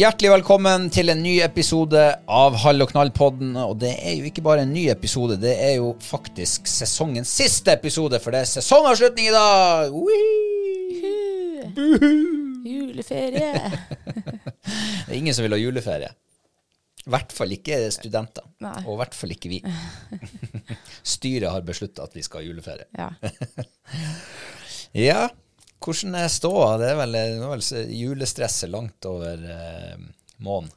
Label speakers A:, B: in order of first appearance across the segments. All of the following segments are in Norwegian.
A: Hjertelig velkommen til en ny episode av Hall og knall-podden. Og det er jo ikke bare en ny episode, det er jo faktisk sesongens siste episode, for det er sesongavslutning i dag!
B: Juleferie.
A: Det er ingen som vil ha juleferie. I hvert fall ikke studenter.
B: Nei.
A: Og i hvert fall ikke vi. Styret har beslutta at vi skal ha juleferie.
B: Ja.
A: Ja, hvordan er ståa? Det er vel, vel julestresset langt over eh, månen.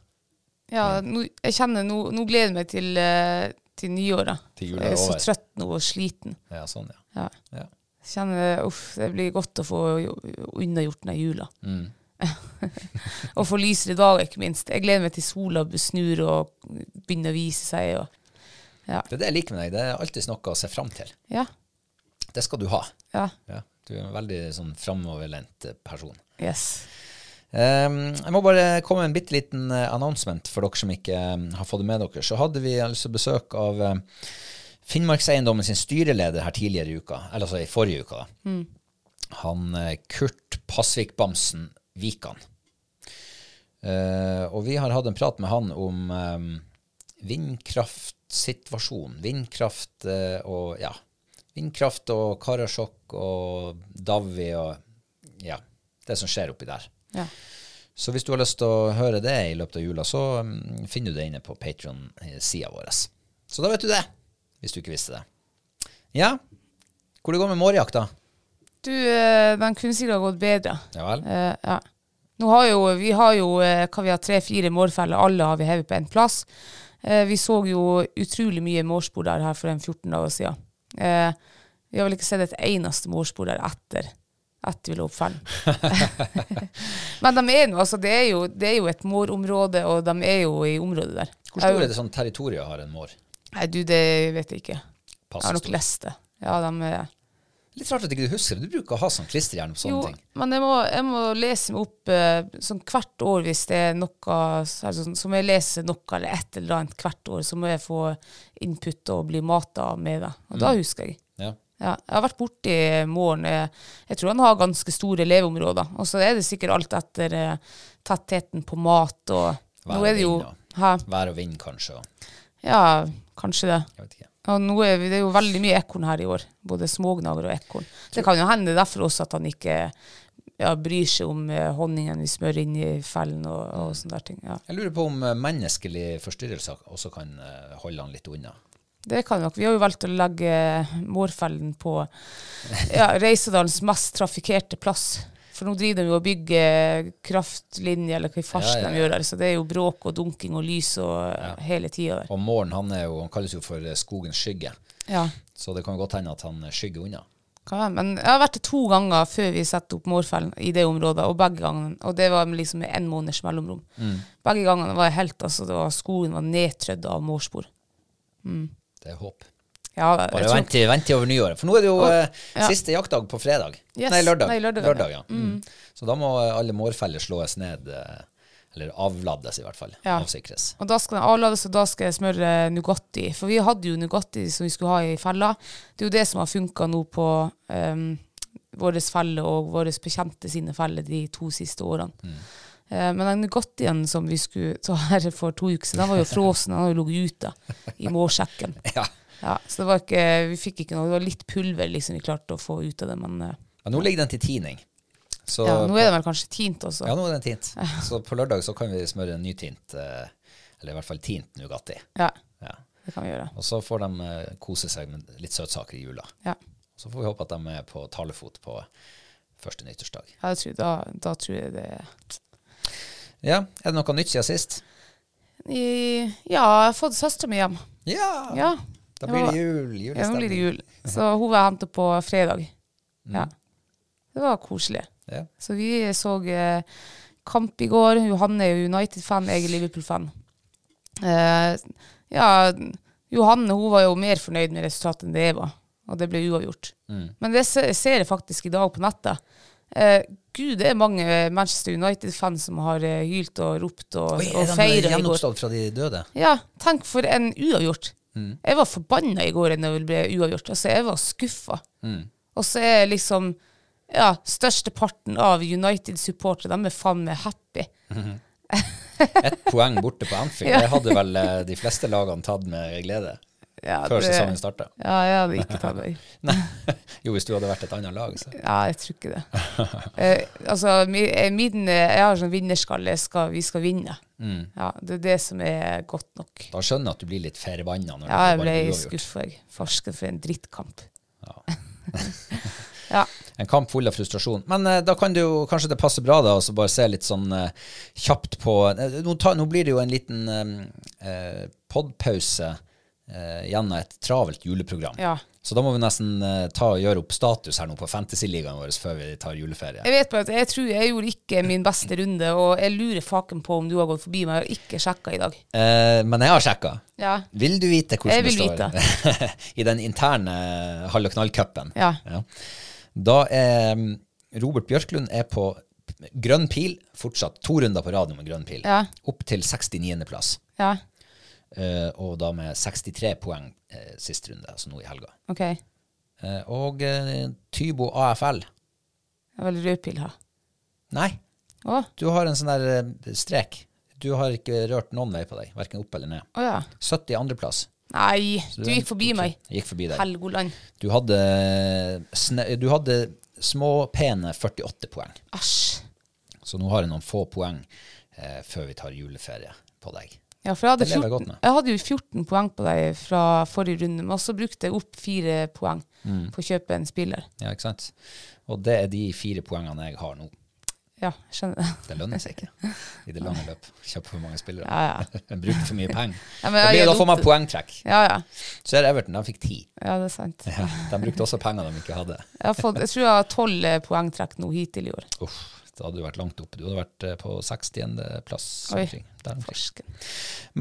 B: ja nå, jeg kjenner nå, nå gleder jeg meg til, eh, til nyåret.
A: Til
B: jeg er så trøtt nå og sliten.
A: Ja, sånn, ja.
B: Ja.
A: ja.
B: Kjenner uff, det blir godt å få jo- unnagjort den jula.
A: Mm.
B: og få lysere dager, ikke minst. Jeg gleder meg til sola snur og begynner å vise seg. Og,
A: Det er det jeg liker med deg. Det er alltid noe å se fram til.
B: ja,
A: Det skal du ha.
B: ja,
A: Ja, du er en veldig sånn framoverlent eh, person.
B: yes.
A: Um, jeg må bare komme med en bitte liten eh, announcement for dere som ikke eh, har fått det med dere. Så hadde vi altså besøk av Finnmarkseiendommen sin styreleder her tidligere i uka, eller altså i forrige uka. da. Han eh, Kurt Pasvik-Bamsen Vikan. Uh, og vi har hatt en prat med han om um, vindkraftsituasjonen. Vindkraft uh, og ja, vindkraft og Karasjok og Davvi og ja, det som skjer oppi der.
B: Ja.
A: Så hvis du har lyst til å høre det i løpet av jula, så mm, finner du det inne på Patron-sida vår. Så da vet du det, hvis du ikke visste det. Ja, hvor det går med mårjakta?
B: Du, eh, den kunne sikkert ha gått bedre.
A: Ja vel?
B: Uh, ja. Nå har jo, vi har jo eh, hva vi har, tre-fire mårfeller, alle har vi hevet på en plass. Uh, vi så jo utrolig mye mårspor der her for en 14 dager siden. Eh, vi har vel ikke sett et eneste mårspor der etter, vi lå opp. Men de er noe, altså, det er jo, det er jo et mårområde, og de er jo i området der.
A: Hvor stor er det sånn territorium har en mår?
B: Nei, du, det vet jeg ikke. Jeg har nok lest det. Ja, de er...
A: Litt rart at ikke du husker det. Du bruker å ha sånn klisterhjern på sånne
B: Jo,
A: ting.
B: men jeg må, jeg må lese meg opp eh, sånn hvert år hvis det er noe altså, Så må jeg lese noe eller et eller annet hvert år, så må jeg få input og bli mata med det. Og da husker jeg.
A: Ja.
B: Ja, jeg har vært borti måren. Jeg, jeg tror han har ganske store leveområder. Og så er det sikkert alt etter eh, tettheten på mat og
A: Vær
B: jo
A: og vind,
B: Hæ?
A: Vær og vind, kanskje.
B: Ja, kanskje det.
A: Jeg vet ikke.
B: Og nå er vi, det er jo veldig mye ekorn her i år. Både smågnager og ekorn. Det kan jo hende derfor også at han ikke ja, bryr seg om eh, honningen vi smører inn i fellen og, og sånne der ting. Ja.
A: Jeg lurer på om eh, menneskelige forstyrrelser også kan eh, holde han litt unna.
B: Det kan nok. Vi har jo valgt å legge mårfellen på ja, Reisedalens mest trafikkerte plass. For nå driver de jo og bygger kraftlinjer, eller hva i farsen de gjør der. Så det er jo bråk og dunking og lys og hele tida.
A: Og Måren han, jo, han kalles jo for eh, skogens skygge,
B: Ja.
A: så det kan godt hende at han skygger unna.
B: Men jeg har vært det to ganger før vi setter opp mårfellen i det området, og begge gangene, og det var liksom med en måneders mellomrom.
A: Mm.
B: Begge gangene var jeg helt, altså det var, skogen var nedtrødd av mårspor.
A: Det er håp.
B: Ja,
A: Bare
B: tror-
A: vent vent til over nyåret. For nå er det jo oh,
B: ja.
A: siste jaktdag på fredag.
B: Yes.
A: Nei, lørdag.
B: Nei, lørdag,
A: lørdag
B: ja.
A: ja. Mm. Så da må eh, alle mårfeller slås ned, eh, eller avlades, i hvert fall.
B: Ja.
A: Avsikres.
B: Og da skal den avlades, og da skal jeg smøre Nugatti. For vi hadde jo Nugatti som vi skulle ha i fella. Det er jo det som har funka nå på um, vår felle og våre bekjente sine feller de to siste årene. Mm. men den Nugattien som vi skulle ta her for to uker siden, den var jo frosen. Den har jo ligget ute i mårsekken.
A: Ja.
B: Ja, så det var ikke, vi fikk ikke noe, det var litt pulver liksom vi klarte å få ut av det, men eh,
A: Men nå ligger den til tining. Så
B: ja, nå er den vel kanskje tint også.
A: Ja, nå er den tint. Så på lørdag så kan vi smøre en ny tint, eller i hvert fall tint Nugatti.
B: Ja,
A: Ja.
B: det kan vi gjøre.
A: Og så får de eh, kose seg med litt søtsaker i jula.
B: Ja,
A: Så får vi håpe at de er på talefot på første nyttårsdag.
B: Ja, tror, da, da tror jeg det
A: Ja, er det noe nytt siden sist?
B: I, Ja, jeg har fått søstera mi hjem.
A: Ja!
B: Ja,
A: Da blir det jul.
B: ja, nå blir det jul. Så hun var henta på fredag. Ja. Det var koselig.
A: Ja.
B: Så vi så eh, kamp i går. Johanne er United-fan, jeg er Liverpool-fan. Eh, ja, Johanne hun var jo mer fornøyd med resultatet enn det jeg var, og det ble uavgjort.
A: Mm.
B: Men det ser jeg faktisk i dag på nettet. Eh, Gud, det er mange Manchester United-fans som har eh, hylt og ropt og,
A: Oi,
B: og feira i går.
A: gjenoppstått fra de døde?
B: Ja, tenk for en uavgjort.
A: Mm.
B: Jeg var forbanna i går når det ble uavgjort. Altså, jeg var skuffa.
A: Mm.
B: Og så er liksom ja, størsteparten av United-supportere, de er faen meg happy.
A: Ett poeng borte på Anfield.
B: Ja.
A: Det hadde vel eh, de fleste lagene tatt med glede
B: Ja,
A: før
B: det-
A: sesongen starter.
B: Ja, jeg hadde ikke tatt meg.
A: Jo, hvis du hadde vært et annet lag, så.
B: Ja, jeg tror ikke det. Eh, altså, eh, min, eh, jeg har sånn vinnerskalle. Skal, vi skal vinne.
A: Mm.
B: Ja, Det er det som er godt nok.
A: Da skjønner jeg at du blir litt forbanna
B: Ja, jeg ble skuffa. Farsken for en drittkamp.
A: Ja.
B: Ja.
A: En kamp full av frustrasjon. Men eh, da kan det jo kanskje det passer bra da, å bare se litt sånn eh, kjapt på eh, nå, ta, nå blir det jo en liten eh, podpause eh, gjennom et travelt juleprogram.
B: ja.
A: Så da må vi nesten eh, ta og gjøre opp status her nå på Fantasy-ligaen vår før vi tar juleferie.
B: Jeg vet bare at jeg tror jeg gjorde ikke min beste runde, og jeg lurer faken på om du har gått forbi meg. Jeg har ikke sjekka i dag.
A: Eh, men jeg har sjekka.
B: Ja.
A: Vil du vite hvordan det står i den interne Hall og knall-cupen?
B: Ja.
A: Da er mm, Robert Bjørklund er på grønn pil, fortsatt to runder på rad med grønn pil,
B: Ja.
A: opp til 69. plass.
B: Ja,
A: Eh, og da med 63 poeng eh, sist runde, altså nå i helga.
B: OK.
A: Eh, og eh, Tybo AFL
B: Jeg vil rødpil her.
A: Nei,
B: Å,
A: du har en sånn der eh, strek. Du har ikke rørt noen vei på deg, verken opp eller ned.
B: å ja.
A: 70 andreplass.
B: Nei,
A: du,
B: du gikk forbi
A: okay.
B: meg.
A: Gikk forbi deg.
B: Helgoland.
A: Du hadde, sne, du hadde småpene 48 poeng.
B: Æsj.
A: Så nå har jeg noen få poeng eh, før vi tar juleferie på deg.
B: Ja, for jeg hadde,
A: Det lever jeg godt
B: 14, jeg hadde jo 14 poeng på deg fra forrige runde, men så brukte jeg opp fire poeng
A: Mm.
B: på å kjøpe en spiller.
A: Ja, ikke sant? Og det er de fire poengene jeg har nå.
B: Ja, jeg skjønner det.
A: Det lønner seg ikke i det lange løp. Kjøpe for mange spillere.
B: Ja, ja.
A: Bruke for mye penger.
B: Ja,
A: Da, blir, da får man poengtrekk.
B: Ja, ja.
A: Så er det Everton, de fikk ti.
B: Ja, det er sant.
A: Ja, de brukte også penger de ikke hadde.
B: Jeg, har fått, jeg tror jeg har tolv poengtrekk nå hittil i år.
A: Uff, da hadde du vært langt oppe. Du hadde vært eh, på 60. plass.
B: Oi.
A: omkring, der omkring.
B: Farsken.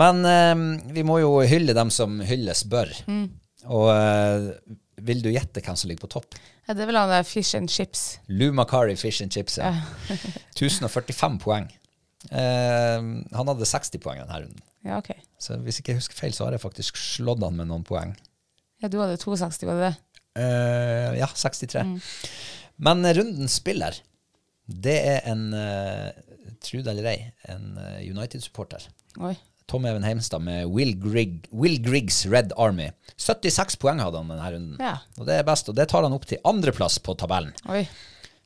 A: Men eh, vi må jo hylle dem som hylles bør.
B: Mm.
A: Og eh, vil du gjette hvem som ligger på topp?
B: Ja, det er vel han der fish and chips.
A: Lou Macari Fish and Chips. Ja. 1045 poeng. Eh, han hadde 60 poeng denne runden.
B: Ja, ok.
A: Så hvis ikke jeg husker feil, så har jeg faktisk slått han med noen poeng.
B: Ja, du hadde 62, var det det?
A: Eh, ja, 63.
B: Mm.
A: Men rundens spiller, det er en, uh, tro det eller ei, en eh, United-supporter. Tom Even Heimstad med Will, Grigg, Will Griggs Red Army. 76 poeng hadde han denne runden.
B: Ja.
A: Og det er best, og det tar han opp til andreplass på tabellen.
B: Oi.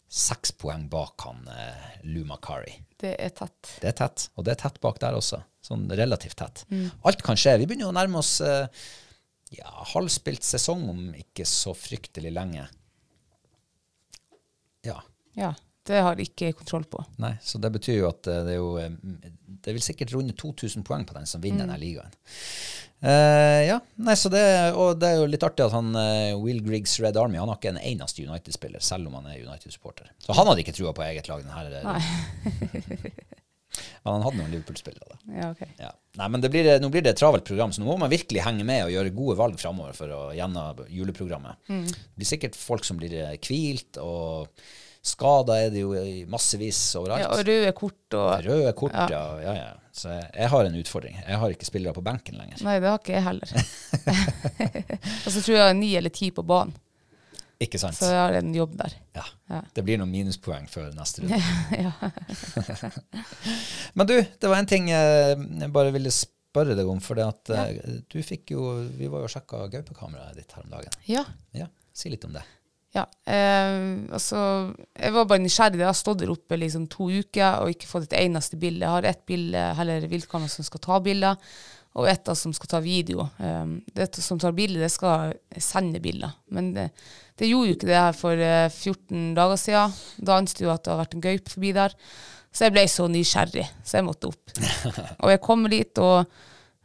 A: Seks poeng bak han uh, Lou Macari.
B: Det er tett.
A: Det er tett, og det er tett bak der også. Sånn relativt tett. Alt kan skje. Vi begynner å nærme oss eh, ja, halvspilt sesong om ikke så fryktelig lenge. Ja.
B: Ja. Det har jeg ikke kontroll på.
A: Nei, så det betyr jo at eh, det er jo eh, Det vil sikkert runde 2000 poeng på den som vinner
B: Mm.
A: denne ligaen. Uh, ja, nei, så det, og det er jo litt artig at han uh, Will Griggs Red Army Han har ikke en eneste United-spiller, selv om han er United-supporter. Så han hadde ikke trua på eget lag. Denne,
B: Nei.
A: Men han hadde noen Liverpool-spillere.
B: Ja, ok.
A: Ja. Nei, men det blir, nå blir det et travelt program, så nå må man virkelig henge med og gjøre gode valg framover for å gjennom juleprogrammet.
B: Mm.
A: Det blir sikkert folk som blir kvilt. og skada er det jo i massevis overalt.
B: Ja, og røde kort og
A: Røde kort, ja.
B: Ja.
A: ja, ja. Så jeg, jeg har en utfordring. Jeg har ikke spillere på benken lenger.
B: Nei, det har ikke jeg heller. og så tror jeg er ni eller ti på banen,
A: Ikke sant?
B: så jeg har en jobb der.
A: Ja.
B: Ja.
A: Det blir noen minuspoeng før neste runde.
B: ja.
A: Men du, det var en ting eh, jeg bare ville spørre deg om. For det at eh, du fikk jo Vi var jo og sjekka gaupekameraet ditt her om dagen.
B: ja.
A: Ja, Si litt om det.
B: Ja, eh, altså Jeg var bare nysgjerrig. Jeg har stått der oppe liksom to uker og ikke fått et eneste bilde. Jeg har ett bilde, heller viltkamera som skal ta bilder, og ett som skal ta video. Eh, det som tar bilde, det skal sende bilder. Men det, det gjorde jo ikke det her for eh, 14 dager siden. Da anstet jo at det har vært en gaupe forbi der. Så jeg ble så nysgjerrig, så jeg måtte opp. og jeg kommer dit, og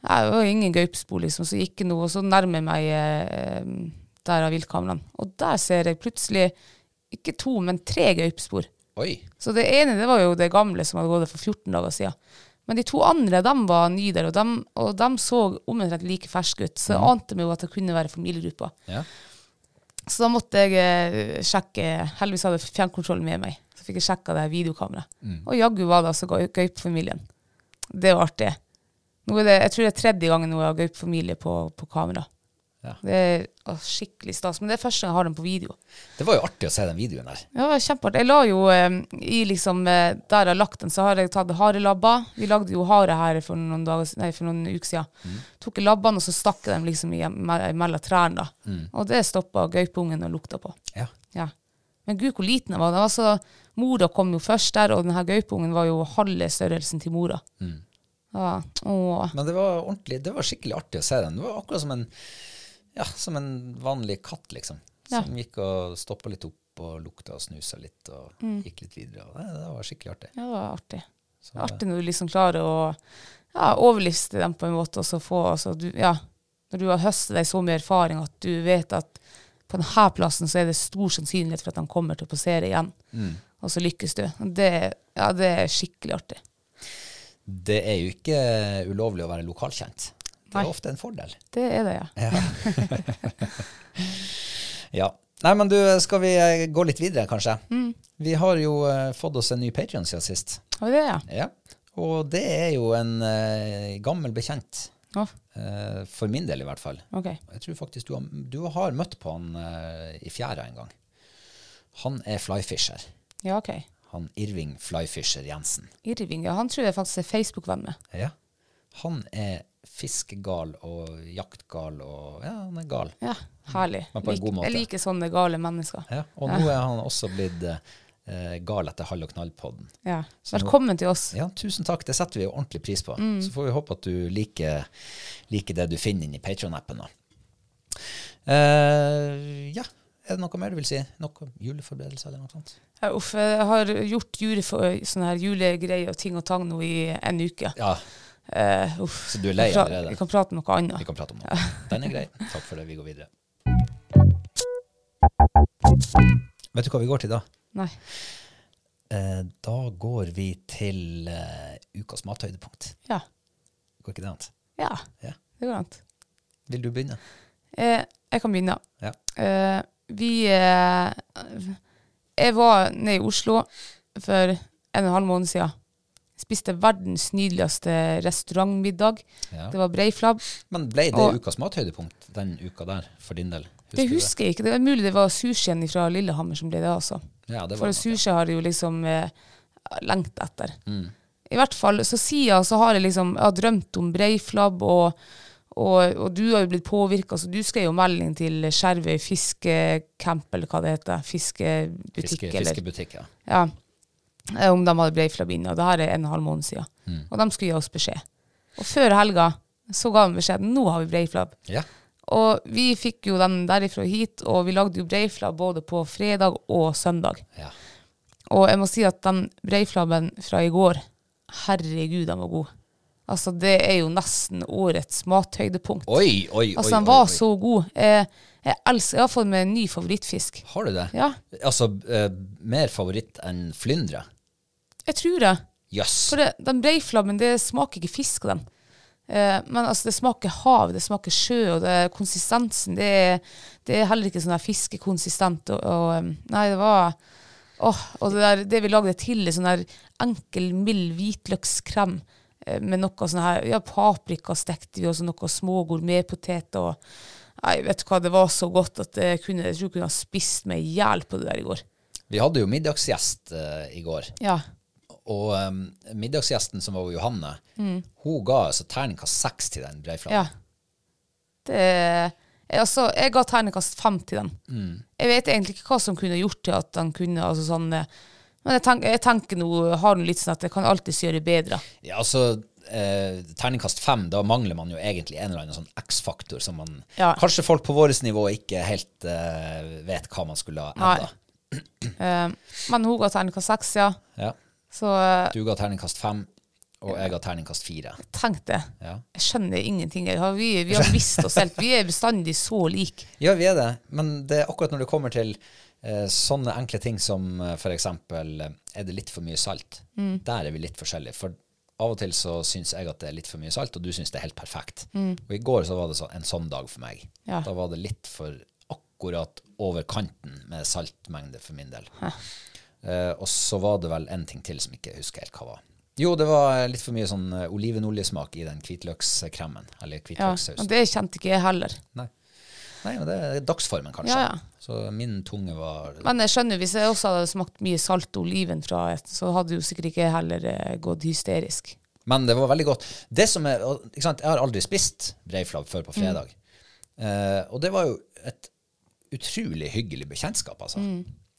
B: ja, det var ingen gaupespor, liksom, så gikk noe, og så nærmer jeg meg eh, der av viltkameraene. Og der ser jeg plutselig ikke to, men tre gaupespor.
A: Oi.
B: Så det ene det var jo det gamle som hadde gått der for 14 dager siden. Men de to andre de var nye der, og de, og de så omtrent like ferske ut. Så jeg ante meg jo at det kunne være familiegrupper.
A: Ja.
B: Så da måtte jeg eh, sjekke Heldigvis hadde jeg fjernkontrollen med meg. Så fikk jeg sjekka det her videokameraet. Og jaggu var det altså gaupefamilien. Det var artig. Nå er det, jeg tror det er tredje gangen nå jeg har gaupefamilie på, på kamera.
A: Ja.
B: Det er å, skikkelig stas. Men det er første gang jeg har dem på video.
A: Det var jo artig å se den videoen der.
B: Ja, kjempeartig. Jeg la jo eh, i liksom eh, Der jeg har lagt den, så har jeg tatt harelabber. Vi lagde jo hare her for noen, dager, nei, for noen uker siden. Tok jeg labbene, og så stakk jeg dem liksom i- mellom trærne. da. Og det stoppa gaupeungen og lukta på.
A: Ja.
B: Ja. Men gud, hvor liten den var. Den var så, mora kom jo først der, og denne gaupeungen var jo halve størrelsen til mora. Ja.
A: Men det var ordentlig, det var skikkelig artig å se den. Det var akkurat som en, ja, som en vanlig katt, liksom.
B: Ja.
A: Som gikk og stoppa litt opp og lukta og snusa litt og gikk litt videre. Det, det var skikkelig artig.
B: Ja, det var artig.
A: Så,
B: Det var artig når du liksom klarer å ja, overliste dem på en måte, og så få altså, du, ja, Når du har høstet deg så mye erfaring at du vet at på denne plassen så er det stor sannsynlighet for at han kommer til å passere igjen, og så lykkes du. Det, ja, det er skikkelig artig.
A: Det er jo ikke ulovlig å være lokalkjent. Det er
B: Nei.
A: ofte en fordel.
B: Det er det, ja.
A: Ja. Nei, men du, skal vi eh, gå litt videre, kanskje?
B: Mm.
A: Vi har jo uh, fått oss en ny Patreon siden sist.
B: Har vi det, ja?
A: Ja. Og det er jo en uh, gammel bekjent.
B: Oh.
A: Uh, for min del, i hvert fall.
B: Okay.
A: Jeg tror faktisk du har, du har møtt på han i fjæra en gang. Han er flyfisher.
B: Ja, ok.
A: Han Irving Flyfisher Jensen.
B: Irving, ja, han tror jeg faktisk er Facebook-venn med.
A: Ja. Han er fiskegal og jaktgal og Ja, han er gal.
B: Ja, herlig.
A: Men på en
B: Lik-
A: god måte.
B: Jeg liker sånne gale mennesker.
A: Ja. Og nå er han også blitt eh, gal etter Hall og knall-podden.
B: Ja.
A: Velkommen nå-
B: til oss.
A: Ja, tusen takk. Det setter vi jo ordentlig pris på.
B: Mm.
A: Så får vi håpe at du liker, liker det du finner inni Patron-appen. Eh, ja, er det noe mer du vil si? Noe juleforberedelser eller noe sånt?
B: Ja, uff, jeg har gjort jule for, sånne her julegreier og ting og tang nå i en uke.
A: Ja,
B: Eh, uff.
A: Så du er lei
B: Vi
A: allerede?
B: Vi kan prate om noe
A: vi
B: annet.
A: kan prate om noe. Den er grei. Takk for det. Vi går videre. Vet du hva vi går til da?
B: Nei.
A: Eh, da går vi til eh, ukas mathøydepunkt.
B: Ja.
A: Går ikke det an?
B: Ja,
A: Ja.
B: det går an.
A: Vil du begynne?
B: Eh, jeg kan begynne.
A: Ja.
B: Eh, vi eh, Jeg var nede i Oslo for en og en halv måned siden. Spiste verdens nydeligste restaurantmiddag.
A: Ja.
B: Det var breiflabb.
A: Men ble det
B: Og-
A: ukas mathøydepunkt den uka der, for din del?
B: Det
A: du
B: husker jeg ikke. Det er mulig det var sushien fra Lillehammer som ble det, altså.
A: Ja, det var
B: For sushi har jeg jo liksom eh, lengt etter.
A: Mm.
B: I hvert fall, så siden så har jeg liksom jeg har drømt om breiflabb, og, og, og du har jo blitt påvirka, så du skrev jo melding til Skjervøy fiskecamp, eller hva det heter. Fiskebutikk,
A: Fiske,
B: eller
A: fiskebutikk, ja.
B: ja, om de hadde breiflabb inne. Og det her er en og en halv måned siden.
A: Mm.
B: Og de skulle gi oss beskjed. Og før helga så ga de beskjed nå har vi breiflabb.
A: ja.
B: Og vi fikk jo den derifra hit, og vi lagde jo breiflabb både på fredag og søndag.
A: ja.
B: og jeg må si at den breiflabben fra i går, herregud, den var god. Altså, det er jo nesten årets mathøydepunkt.
A: Oi, oi, oi.
B: altså, den var
A: oi.
B: så god. Jeg, jeg elsker, jeg har fått meg en ny favorittfisk.
A: Har du det?
B: Ja,
A: Altså, eh, mer favoritt enn flyndre?
B: jeg tror det.
A: Jøss.
B: For det, den breiflammen, det smaker ikke fisk av den. Eh, men altså, det smaker hav, det smaker sjø, og det, konsistensen, det er, det er heller ikke sånn der fiskekonsistent. Og, og, um, nei, det var Åh, og det, der, det vi lagde til, er sånn der enkel, mild hvitløkskrem eh, med noe sånn her Ja, paprika stekte vi, og så noe små gourmetpoteter. Nei, vet du hva, det var så godt at jeg, kunne, jeg tror jeg kunne ha spist meg i hjel på det der i går.
A: Vi hadde jo middagsgjest uh, i går.
B: Ja.
A: Og um, middagsgjesten som var Johanne, hun ga altså terningkast seks til den breiflaten.
B: Ja. Det jeg, altså, jeg ga terningkast fem til den.
A: Mm.
B: Jeg vet egentlig ikke hva som kunne gjort til at den kunne altså sånn, eh, Men jeg, tenk, jeg tenker nå, har litt sånn at jeg kan alltids gjøre bedre.
A: Ja, altså eh, Terningkast fem, da mangler man jo egentlig en eller annen sånn X-faktor som man
B: Ja.
A: Kanskje folk på vårt nivå ikke helt eh, vet hva man skulle ha
B: Nei. Eh, men hun ga terningkast seks, ja.
A: Ja.
B: Så eh,
A: Du ga terningkast fem, og jeg ga terningkast fire.
B: tenk det.
A: Ja.
B: Jeg skjønner ingenting. Har, vi, vi har visst oss helt. Vi er bestandig så like.
A: ja, vi er det, men det er akkurat når det kommer til sånne enkle ting som f.eks.: for eksempel eh, er det litt for mye salt?
B: Mm.
A: Der er vi litt forskjellige. For av og til så syns jeg at det er litt for mye salt, og du syns det er helt perfekt. Og i går så var det så, en sånn dag for meg.
B: Mm. Ja.
A: Da var det litt for akkurat over kanten med saltmengde for min del. Eh, og så var det vel en ting til som ikke husker helt hva var. Jo, det var litt for mye sånn eh, olivenoljesmak i den hvitløkskremen. Eller
B: Ja, og det kjente ikke jeg heller.
A: Nei. Nei, men det er dagsformen, kanskje.
B: Ja, ja.
A: Så min tunge var
B: Men jeg skjønner, hvis jeg også hadde smakt mye salt oliven fra et, så hadde jo sikkert ikke heller eh, gått hysterisk.
A: Men det var veldig godt. Det som er, ikke sant, Jeg har aldri spist breiflabb før på fredag. Eh, og det var jo et utrolig hyggelig bekjentskap, altså.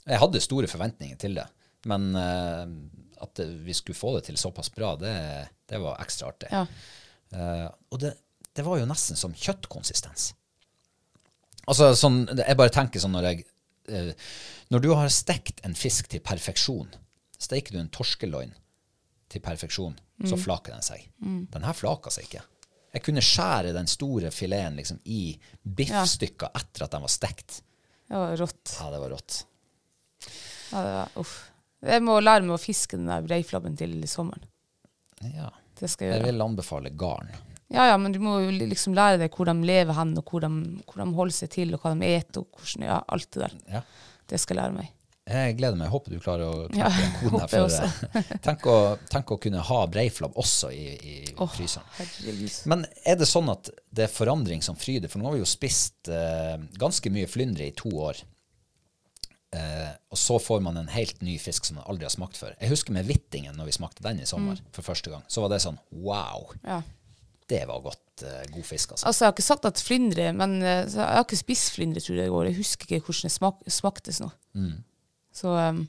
A: Jeg hadde store forventninger til det. Men eh, at vi skulle få det til såpass bra, det, det var ekstra artig.
B: Ja.
A: Eh, og det, det var jo nesten som kjøttkonsistens. Altså sånn, Jeg bare tenker sånn når jeg eh, Når du har stekt en fisk til perfeksjon, steker du en torskeloin til perfeksjon, så flaker den seg. Den her flaka seg ikke. Jeg kunne skjære den store fileten liksom, i biffstykker etter at den var stekt.
B: Det var rått.
A: Ja, det var rått.
B: Ja, det var, uff. Jeg må lære meg å fiske den der breiflabben til sommeren.
A: Ja.
B: Det skal jeg
A: Jeg vil anbefale garn.
B: Ja, ja, men du må jo liksom lære deg hvor de lever hen, og hvor de, hvor de holder seg til, og hva de eter, og hvordan, ja, alt det der.
A: Ja.
B: Det skal jeg lære meg.
A: Jeg gleder meg. Jeg håper du klarer å
B: Ja,
A: knekke den koden her. For, tenk, å, tenk å kunne ha breiflabb også i, i
B: Åh,
A: fryseren.
B: herregud.
A: Men er det sånn at det er forandring som fryder? For nå har vi jo spist eh, ganske mye flyndre i to år. Eh, og så får man en helt ny fisk som man aldri har smakt før. Jeg husker med hvittingen når vi smakte den i sommer
B: Mm.
A: for første gang. Så var det sånn wow,
B: Ja.
A: Det var godt eh, god fisk, altså.
B: Altså, jeg har ikke sagt at flyndre, men eh, jeg har ikke spist flyndre, tror jeg, i går. Jeg husker ikke hvordan det smak, smaktes nå.
A: Mm.
B: Så, um,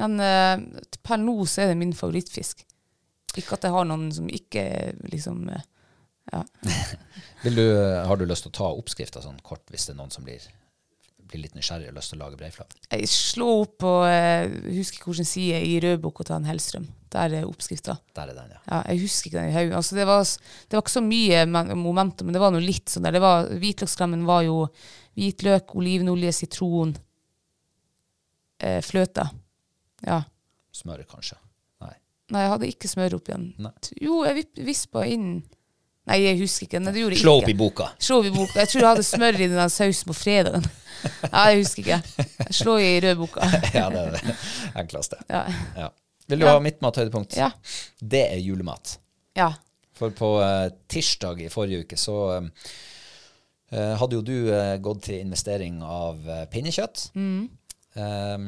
B: men eh, per nå så er det min favorittfisk. Ikke at jeg har noen som ikke liksom Ja.
A: Vil du, har du lyst til å ta oppskrifta sånn kort, hvis det er noen som blir, blir litt nysgjerrig og lyst til å lage breiflabb?
B: Jeg slår opp på eh, Jeg husker ikke hvilken side i Rødbukk og ta en Hellstrøm. Der er oppskrifta.
A: Der er den, ja.
B: Ja, jeg husker ikke den i hodet. Altså, det, var, det var ikke så mye momentum, men det var noe litt sånn der. Det var, var jo hvitløk, olivenolje, sitron, eh, fløte. Ja.
A: Smør, kanskje? Nei,
B: jeg hadde ikke smør oppi den. Jo, jeg vispa inn Nei, jeg husker ikke. Nei, det gjorde jeg
A: Slå
B: ikke.
A: opp i boka.
B: Slå opp i boka. Jeg tror jeg hadde smør i den sausen på fredagen. Ja, jeg husker ikke. Slå i rødboka.
A: ja, det er det enkleste.
B: Ja.
A: Ja. Vil du ha mitt mathøydepunkt?
B: Ja.
A: Det er julemat.
B: ja.
A: For på uh, tirsdag i forrige uke så uh, hadde jo du uh, gått til investering av pinnekjøtt. Um,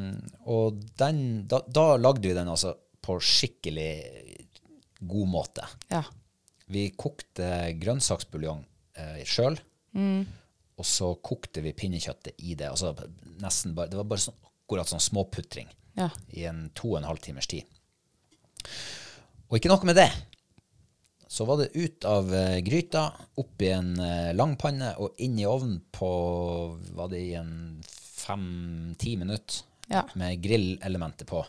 A: og den, da, da lagde vi den altså på skikkelig god måte.
B: ja.
A: Vi kokte grønnsaksbuljong eh, sjøl, og så kokte vi pinnekjøttet i det. Altså nesten bare, det var bare sånn, akkurat sånn småputring
B: Ja.
A: i en to og en halv timers tid. Og ikke noe med det. Så var det ut av uh, gryta, opp i en uh, langpanne og inn i ovnen på var det i en fem-ti minutter
B: Ja.
A: med grillelementet på.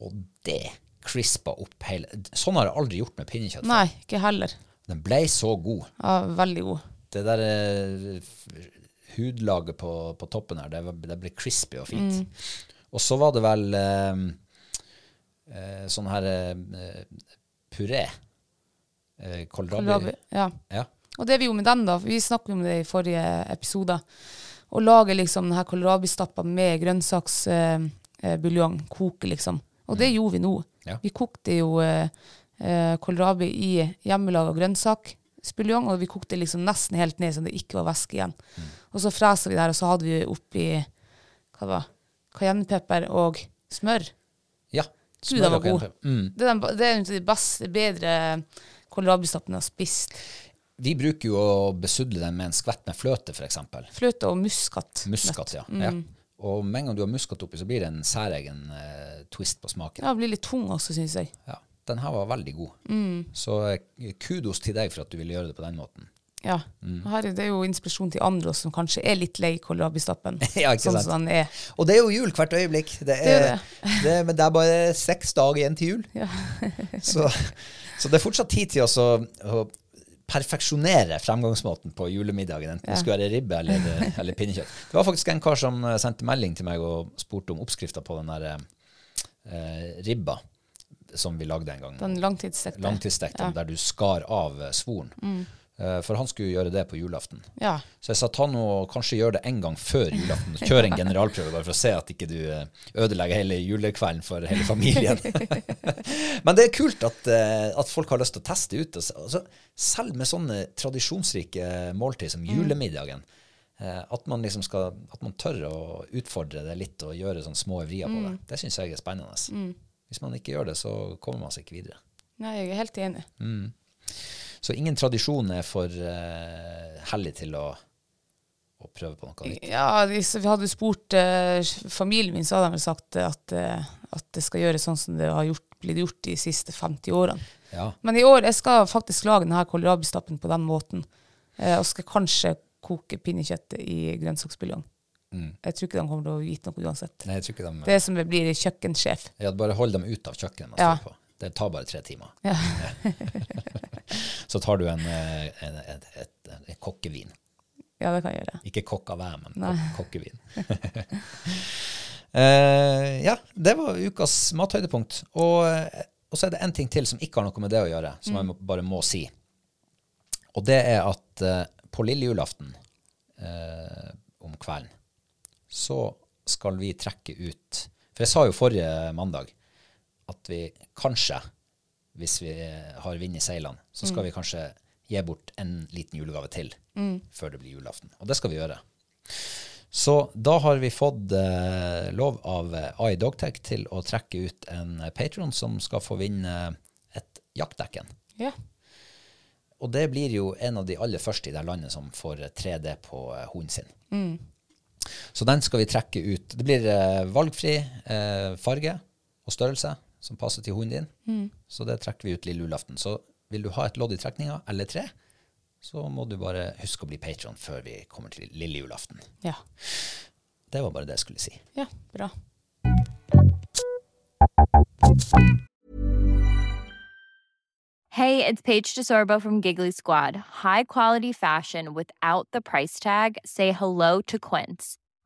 A: Og det crispa opp hele Sånn har jeg aldri gjort med pinnekjøtt.
B: Nei, ikke heller.
A: Den ble så god.
B: Ja, veldig god.
A: Det der eh, hudlaget på, på toppen her, det, det ble crispy og fint. Og så var det vel eh, eh, sånn her eh, puré. Eh, kålrabi.
B: Ja.
A: Ja.
B: Og det vi gjorde med den, da, vi snakket om det i forrige episode, å lage liksom denne kålrabistappa med grønnsaksbuljong, eh, koke liksom. Og det gjorde vi nå.
A: Ja.
B: Vi kokte jo eh, eh, kålrabi i hjemmelaga grønnsaksbuljong, og vi kokte liksom nesten helt ned så det ikke var væske igjen. Og så fresa vi det her, og så hadde vi oppi hva det var, cayennepepper og smør.
A: ja.
B: Gud, den var god.
A: Mm.
B: Det er, den, det er en av de beste, bedre kålrabistappene jeg har spist.
A: Vi bruker jo å besudle den med en skvett med fløte, f.eks.
B: Fløte og muskat.
A: Muskat, ja. ja. Og med en gang du har muskat oppi, så blir det en særegen eh, twist på smaken.
B: Ja, det blir litt tung også, syns jeg.
A: Ja. Den her var veldig god. Så eh, kudos til deg for at du ville gjøre det på den måten.
B: Ja. Her er det jo inspirasjon til andre også, som kanskje er litt lei kålrabistappen.
A: Ja, ikke
B: sånn
A: sant?
B: som den er.
A: Og det er jo jul hvert øyeblikk. Det
B: er
A: er, det, men det er bare seks dager igjen til jul. så, så det er fortsatt tid til å, å perfeksjonere fremgangsmåten på julemiddagen, enten det skulle være ribbe eller, eller pinnekjøtt. Det var faktisk en kar som eh, sendte melding til meg og spurte om oppskrifta på den der eh, ribba som vi lagde en gang.
B: Den langtidsstekte.
A: Langtidsstekte, der du skar av eh, svoren. Eh, for han skulle gjøre det på julaften.
B: Ja.
A: Så jeg sa ta nå kanskje gjør det en gang før julaften. Kjør en generalprøve bare for å se at ikke du eh, ødelegger hele julekvelden for hele familien. Men det er kult at, eh, at folk har lyst til å teste ut. Altså, selv med sånne tradisjonsrike måltid som julemiddagen, eh, at man liksom skal, at man tør å utfordre det litt og gjøre sånne små vrier på det, det syns jeg er spennende. Hvis man ikke gjør det, så kommer man seg ikke videre.
B: Nei, jeg er helt enig.
A: Så ingen tradisjon er for uh, hellig til å, å prøve på noe nytt.
B: Ja, hvis vi hadde spurt uh, familien min, så hadde de vel sagt at, uh, at det skal gjøres sånn som det har gjort, blitt gjort de siste 50 årene.
A: Ja.
B: Men i år jeg skal faktisk lage denne kålrabistappen på den måten. Uh, og skal kanskje koke pinnekjøttet i grønnsaksbuljong. Jeg tror ikke de kommer til å vite noe uansett.
A: Nei, jeg tror ikke de
B: Det er som det blir kjøkkensjef.
A: ja, Bare hold dem ut av kjøkkenet.
B: Ja.
A: på. Det tar bare tre timer.
B: Ja.
A: Så tar du en, en, en, et, en kokkevin.
B: ja, det kan jeg gjøre.
A: Ikke kokk av hver, men kok kokkevin. uh, ja, det var ukas mathøydepunkt. Og, eh, og så er det en ting til som ikke har noe med det å gjøre, som jeg må, bare må si. Og det er at uh, på lille julaften uh, om kvelden så skal vi trekke ut For jeg sa jo forrige mandag at vi kanskje, hvis vi har vind i seilene, så skal vi kanskje gi bort en liten julegave til før det blir julaften. Og det skal vi gjøre. Så da har vi fått eh, lov av eh, AI Dogtech til å trekke ut en patron som skal få vinne et jaktdekken.
B: Ja.
A: Og det blir jo en av de aller første i det landet som får 3D på eh, hunden sin. Så den skal vi trekke ut. Det blir eh, valgfri eh, farge og størrelse som passer til hunden din. Så det trekker vi ut lille julaften. Så vil du ha et lodd i trekninga, eller tre, så må du bare huske å bli patron før vi kommer til lille julaften.
B: Ja.
A: Det var bare det jeg skulle si.
B: ja, bra.
C: Hey, it's Paige DeSorbo from Giggly Squad. High quality fashion without the price tag. Say hello to Quince.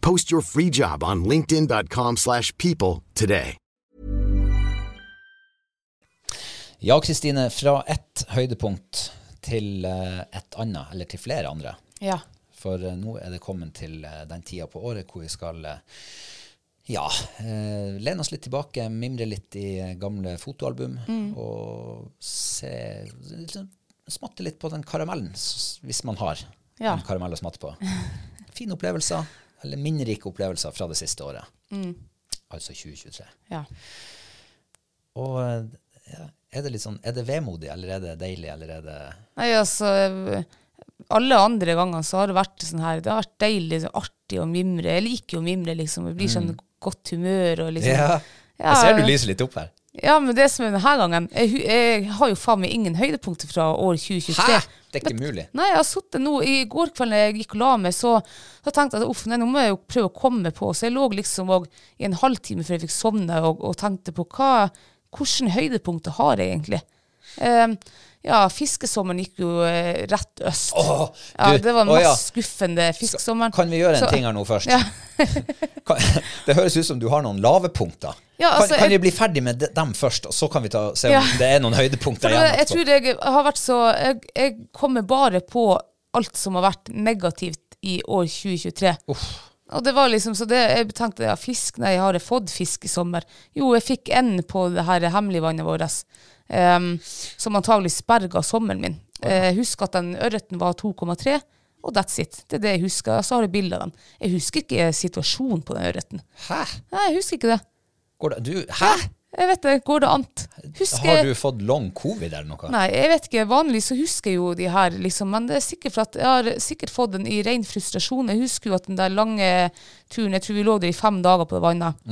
D: Post your free job on linkedin.com/people slash people today.
A: Ja, Kristine, fra ett høydepunkt til eh, et annet, eller til flere andre.
B: Ja.
A: For eh, nå er det kommet til eh, den tida på året hvor vi skal ja, eh, lene oss litt tilbake, mimre litt i gamle fotoalbum og se liksom, Smatte litt på den karamellen, hvis man har
B: Ja.
A: en karamell å smatte på. Fine opplevelser, eller minnerike opplevelser fra det siste året. Altså 2023.
B: ja.
A: Og ja, er det litt sånn, er det vemodig, eller er det deilig, eller er det
B: Nei, altså Alle andre ganger så har det vært sånn her Det har vært deilig, så artig å mimre. Jeg liker jo å mimre, liksom. Jeg blir sånn godt humør og liksom
A: Ja,
B: Ja,
A: jeg ser du lyser litt opp her.
B: Ja, men det som er denne gangen Jeg, jeg har jo faen meg ingen høydepunkter fra år 2023.
A: Hæ? Det er ikke mulig.
B: Nei, jeg har sittet nå I går kveld når jeg gikk og la meg, så, så tenkte jeg at uff, nei, nå må jeg jo prøve å komme på. Så jeg lå liksom og, i en halvtime før jeg fikk sovne og, og tenkte på hva, hvilke høydepunkter har jeg egentlig. Um, ja, fiskesommeren gikk jo eh, rett øst.
A: Åh,
B: ja, det var mest
A: ja.
B: skuffende fiskesommeren.
A: Kan vi gjøre en
B: Så-
A: ting her nå først?
B: Ja.
A: Det høres ut som du har noen lave punkter.
B: Ja, altså,
A: kan, kan
B: jeg-
A: vi bli ferdig med dem først, og så kan vi ta, se om
B: Ja.
A: det er noen høydepunkter igjen?
B: jeg tror jeg har vært så jeg, jeg kommer bare på alt som har vært negativt i år 2023. Og det var liksom, så det, Jeg tenkte ja, fisk, nei, har jeg fått fisk i sommer? Jo, jeg fikk en på det her hemmeligvannet vårt, um, som antagelig sperga sommeren min. Eh, Jeg husker at den ørreten var 2,3, og that's it. Det er det jeg husker. Så har jeg bilde av den. Jeg husker ikke situasjonen på den ørreten.
A: Hæ?
B: Nei, jeg husker ikke det.
A: Går det, du, hæ?
B: Jeg vet det, Går det an?
A: Har du fått long covid eller noe?
B: Nei, jeg vet ikke. Vanligvis så husker jeg jo de her, liksom. Men det er sikkert for at jeg har sikkert fått den i ren frustrasjon. Jeg husker jo at den der lange turen, jeg tror vi lå der i fem dager på det vannet.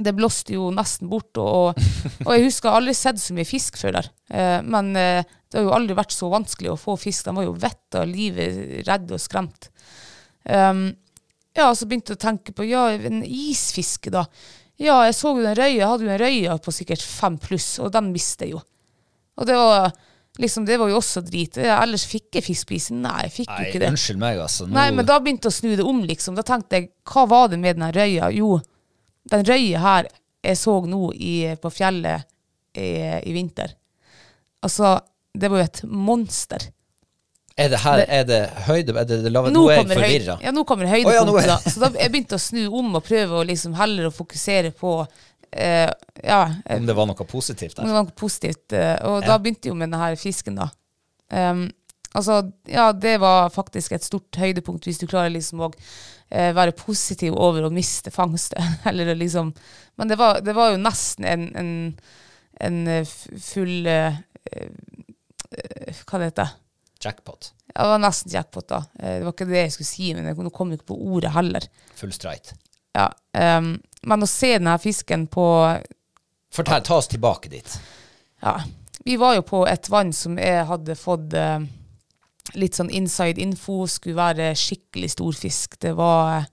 B: Det blåste jo nesten bort, og, og jeg husker jeg har aldri sett så mye fisk før der. Eh, men eh, det har jo aldri vært så vanskelig å få fisk. De var jo vett av livet, redde og skremt. Um, ja, så begynte jeg å tenke på ja, en isfiske, da. Ja, jeg så jo den røya, jeg hadde jo en røya på sikkert fem pluss, og den mister jeg jo. Og det var liksom, det var jo også drit. Ellers fikk jeg fiskepisen. Nei, jeg fikk jo ikke det.
A: unnskyld meg, altså. Nå,
B: Nei, men da begynte jeg å snu det om, liksom. Da tenkte jeg, hva var det med den røya? Jo, den røya her jeg så nå i, på fjellet i, i vinter. Altså, det var jo et monster.
A: Er det her er det høyde... Er det, det lave,
B: Nå
A: nå er jeg forvirra.
B: ja, nå kommer høydepunktet.
A: Oh,
B: ja. Så da jeg begynte å snu om og prøve å liksom heller å fokusere på eh, ja,
A: Om det var noe positivt
B: om det var noe positivt. eh, Og
A: Ja.
B: da begynte jo med denne fisken, da. Um, altså, ja, det var faktisk et stort høydepunkt, hvis du klarer liksom å eh, være positiv over å miste fangsten. Eller liksom Men det var, det var jo nesten en, en, en full Hva det heter
A: Jackpot.
B: Ja, Det var nesten jackpot, da. Eh, Det var ikke det jeg skulle si, men jeg, kom ikke på ordet heller.
A: Full streit.
B: Ja, um, men å se denne fisken på
A: Fortell, ta oss tilbake dit.
B: Ja, vi var jo på et vann som jeg hadde fått uh, litt sånn inside info, skulle være skikkelig stor fisk. Det var,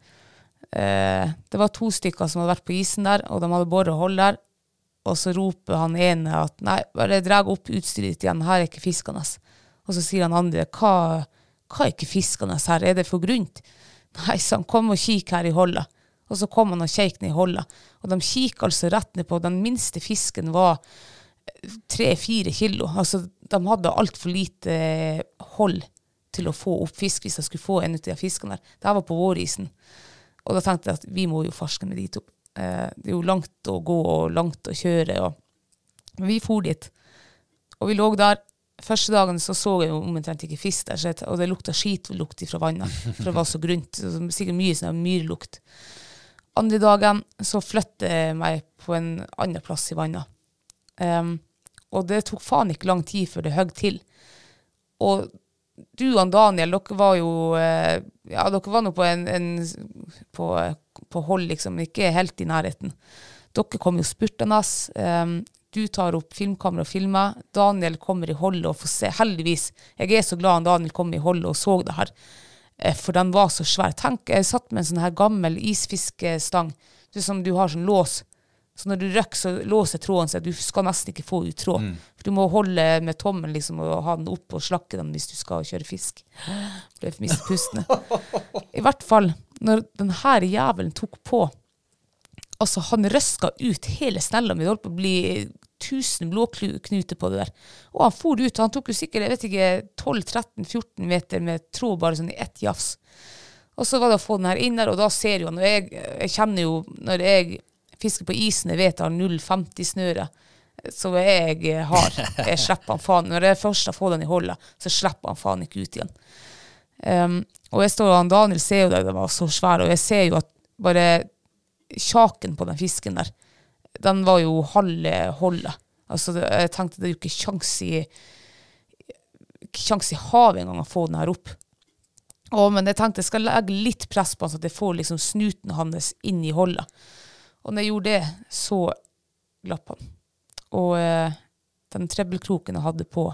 B: eh, det var to stykker som hadde vært på isen der, og de hadde båret hold der. Og så roper han ene at nei, bare dra opp utstyret ditt igjen, her er ikke fiskende. Og så sier han andre, hva, hva er ikke fiskende her, er det for grunt? Nei, så han kom og kikk her i holdet. Og så kom han og kjekk ned i holdet. Og de kikket altså rett ned på, den minste fisken var tre-fire kilo. Altså, de hadde altfor lite eh, hold til å få opp fisk hvis de skulle få en av de fiskene der. Det var på vårisen. Og da tenkte jeg at vi må jo farske med de to. Eh, det er jo langt å gå og langt å kjøre. Og. Men vi for dit. Og vi lå der. Første dagen så så jeg omtrent ikke fisk der, og det lukta skitlukt fra vannet. For det var så grunt. Så sikkert mye sånn myrlukt. Andre dagen så flytter jeg meg på en annen plass i vannet. Um, og det tok faen ikke lang tid før det høgg til. Og du og Daniel, dere var jo eh, Ja, dere var nå på en, en på, på hold, liksom, ikke helt i nærheten. Dere kom jo spurtende. Um, du tar opp filmkamera og filmer. Daniel kommer i holdet og får se. Heldigvis. Jeg er så glad han Daniel kom i holdet og så det her. Eh, For den var så svær. Tenk, jeg satt med en sånn her gammel isfiskestang. Du, som du har sånn lås. Så når du røkker, så låser tråden seg. Du skal nesten ikke få ut tråd. For du må holde med tommelen liksom, og ha den opp og slakke den hvis du skal kjøre fisk. Ble for mye pustende. I hvert fall, når den her jævelen tok på Altså, han røska ut hele snella mi. Det holdt på å bli 1000 blåknuter på det der. Og han for ut. Han tok jo sikkert jeg vet ikke, 12-13-14 meter med tråd bare sånn i ett jafs. Og så var det å få den her inn der, og da ser jo han og jeg, jeg kjenner jo når jeg fisker på isen, jeg vet jeg har 0,50 snøre, så er jeg har. Jeg slipper han faen. Når jeg først har fått den i holdet, så slipper han faen ikke ut igjen. Um, og jeg står og Daniel ser jo det, den var så svær, og jeg ser jo at bare kjaken på den fisken der, den var jo halve holdet. Altså, jeg tenkte det er jo ikke kjangs i kjangs i havet engang å få den her opp. Å, men jeg tenkte jeg skal legge litt press på han, så at jeg får liksom snuten hans inn i holdet. Og når jeg gjorde det, så glapp han. Og eh, den trebbelkroken jeg hadde på,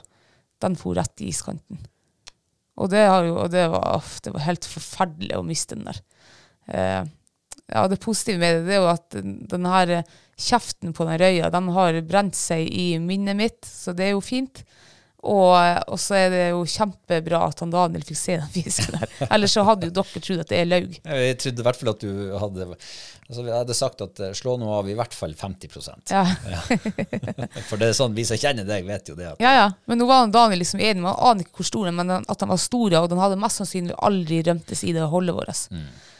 B: den for rett i iskanten. Og det, jo, og det, var, det var helt forferdelig å miste den der. Eh, ja, det positive med det, det er jo at den, her kjeften på den røya, den har brent seg i minnet mitt, så det er jo fint. Og, og så er det jo kjempebra at han Daniel fikk se den fisken der. Ellers så hadde jo dere trodd at det er laug.
A: Jeg trodde i hvert fall at du hadde altså Jeg hadde sagt at eh, slå nå av i hvert fall 50
B: Ja.
A: Ja. For det er sånn, vi som kjenner deg, vet jo det.
B: Ja, ja. Men nå var han Daniel liksom enig, man aner ikke hvor stor den men at den var stor, og den hadde mest sannsynlig aldri rømtes i det holdet vårt. Eh,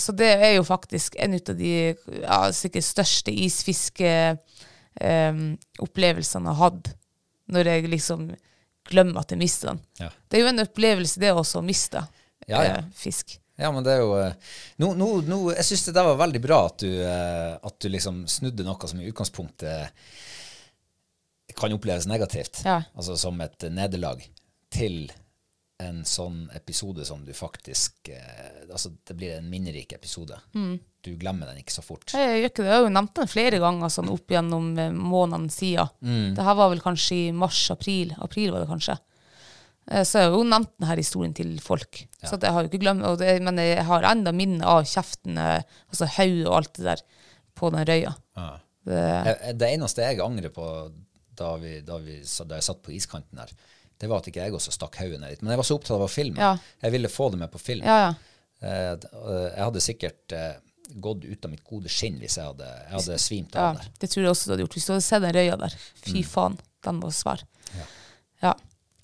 B: så det er jo faktisk en av de ja, sikkert største isfiskeopplevelsene jeg har hatt når jeg liksom glemmer at jeg mister den.
A: Ja.
B: Det er jo en opplevelse, det også, å miste
A: Ja, ja.
B: eh, fisk.
A: Ja, men det er jo eh, nå, nå, nå, Jeg syns det der var veldig bra at du, eh, at du liksom snudde noe som i utgangspunktet kan oppleves negativt,
B: Ja.
A: altså som et nederlag, til en sånn episode som du faktisk eh, Altså, det blir en minnerik episode. Du glemmer den ikke så fort.
B: Jeg gjør ikke det. Jeg har jo nevnt den flere ganger sånn opp gjennom eh, månedene siden. Det her var vel kanskje i mars-april. April var det kanskje. Eh, Så jeg har jo nevnt denne historien til folk. Så at jeg har jo ikke glemt, og det, Men jeg har enda minne av kjeften, eh, altså hodet og alt det der, på den røya.
A: Ja.
B: Det,
A: Eh, Det eneste jeg angrer på da, vi, da, vi, da jeg satt på iskanten der, det var at ikke jeg også stakk hodet ned dit. Men jeg var så opptatt av å filme.
B: Ja.
A: Jeg ville få det med på film.
B: ja, ja.
A: Eh, eh, jeg hadde sikkert eh, gått ut av mitt gode skinn hvis jeg hadde, jeg hadde svimt av der.
B: Det tror jeg også du hadde gjort. Hvis du hadde sett den røya der. Fy faen, den var svær. Ja.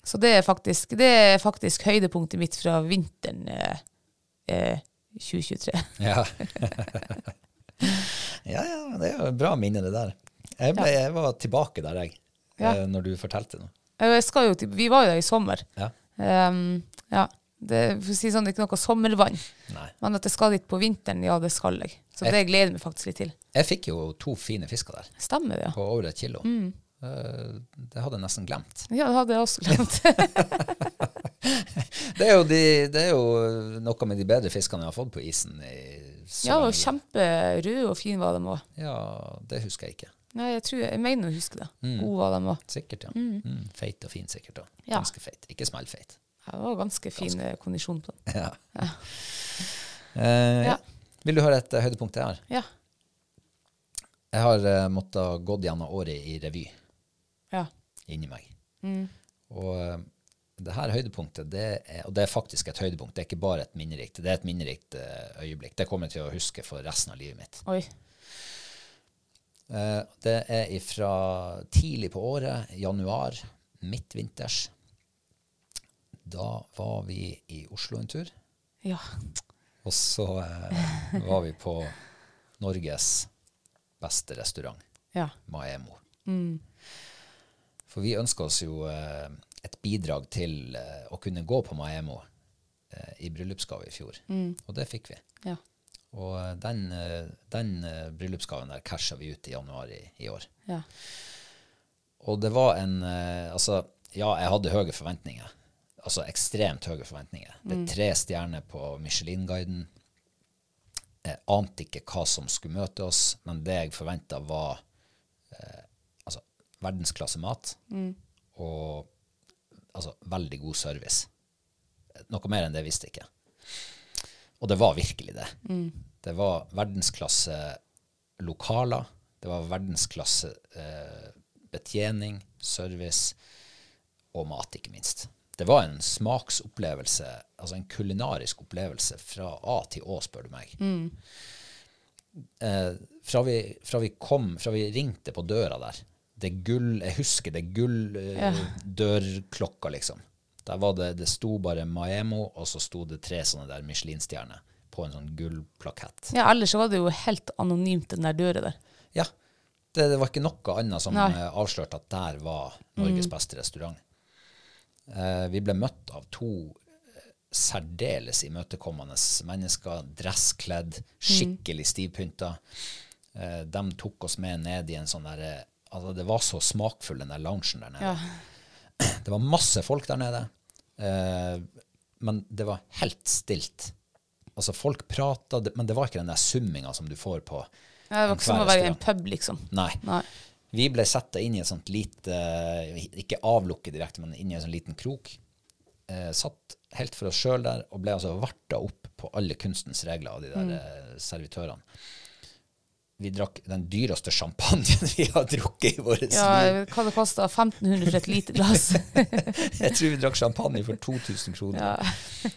B: Så det er faktisk, det er faktisk høydepunktet mitt fra vinteren eh, eh, 2023.
A: Ja. ja, ja, det er jo bra minne, det der. Jeg, ble, jeg var tilbake der, jeg, eh, når du fortalte noe.
B: Jeg skal jo vi var jo der i sommer.
A: Ja.
B: Um, ja. Det, for å si sånn, det er ikke noe sommervann.
A: Nei.
B: Men at jeg skal dit på vinteren, ja, det skal jeg. Så det gleder jeg meg faktisk litt til.
A: Jeg fikk jo to fine fisker der,
B: Stemmer det, ja.
A: på over et kilo.
B: Mm.
A: Eh, det hadde jeg nesten glemt.
B: Ja, det hadde jeg også glemt.
A: Det er, de, det er jo noe med de bedre fiskene jeg har fått på isen. I
B: ja, og kjemperøde og fine var de òg.
A: Ja, det husker jeg ikke.
B: Nei, jeg, tror, jeg mener å huske det. Gode var de òg.
A: Sikkert, ja. Mm. Feit og fin sikkert. da.
B: Ja.
A: Ganske feit. Ikke smellfeit.
B: Det var ganske fin ganske. kondisjon på den.
A: Ja. Eh, ja.
B: Ja.
A: Vil du høre et uh, høydepunkt jeg har?
B: Ja.
A: Jeg har uh, måttet gått gjennom året i revy
B: Ja.
A: inni meg.
B: Mm.
A: Og uh, det her høydepunktet, det er, og det er faktisk et høydepunkt, det er ikke bare et minnerikt, det er et minnerikt eh, øyeblikk. Det kommer jeg til å huske for resten av livet mitt.
B: Oi.
A: Eh, det er fra tidlig på året, januar, midtvinters. Da var vi i Oslo en tur,
B: Ja.
A: og så eh, var vi på Norges beste restaurant,
B: Ja.
A: Maemo. For vi ønska oss jo eh, et bidrag til å kunne gå på Maemo i bryllupsgave i fjor, og det fikk vi.
B: Ja.
A: Og eh, den, eh, den eh, bryllupsgaven der casha vi ut i januar i, i år.
B: Ja.
A: Og det var en Altså, ja, jeg hadde høye forventninger. Altså ekstremt høye forventninger. Det er tre stjerner på Michelin-guiden. Jeg ante ikke hva som skulle møte oss, men det jeg forventa, var eh, altså, verdensklasse mat og altså, veldig god service. Noe mer enn det visste jeg ikke. Og det var virkelig det. Det var verdensklasse lokaler. Det var verdensklasse eh, betjening, service og mat, ikke minst. Det var en smaksopplevelse, altså en kulinarisk opplevelse fra A til Å, spør du meg. Eh, fra, vi, fra vi kom, fra vi ringte på døra der, det gull Jeg husker det gulldørklokka, eh,
B: Ja.
A: liksom. Der var det, det sto bare Maemo, og så sto det tre sånne der Michelin-stjerner på en sånn gullplakett.
B: Ja, ellers var det jo helt anonymt, den der døra der.
A: Ja. Det, det var ikke noe annet som
B: Nei.
A: eh, avslørte at der var Norges beste restaurant. Eh, vi ble møtt av to eh, særdeles imøtekommende mennesker, dresskledd, skikkelig stivpynta. Eh, de tok oss med ned i en sånn der eh, Altså, det var så smakfull, den der loungen der nede.
B: Ja.
A: Det var masse folk der nede, eh, men det var helt stilt. Altså, folk prata, men det var ikke den der summinga som du får på
B: Ja, det var ikke som å være i en pub, liksom.
A: Nei.
B: Nei.
A: Vi ble satt inn i et sånt lite Ikke avlukket direkte, men inn i en sånn liten krok. Eh, satt helt for oss sjøl der og ble altså varta opp på alle kunstens regler av de der mm. servitørene. Vi drakk den dyreste champagnen vi har drukket i vårt
B: Ja,
A: liv.
B: hva det kosta? 1500 for et lite glass.
A: Jeg tror vi drakk champagne for 2000 kroner.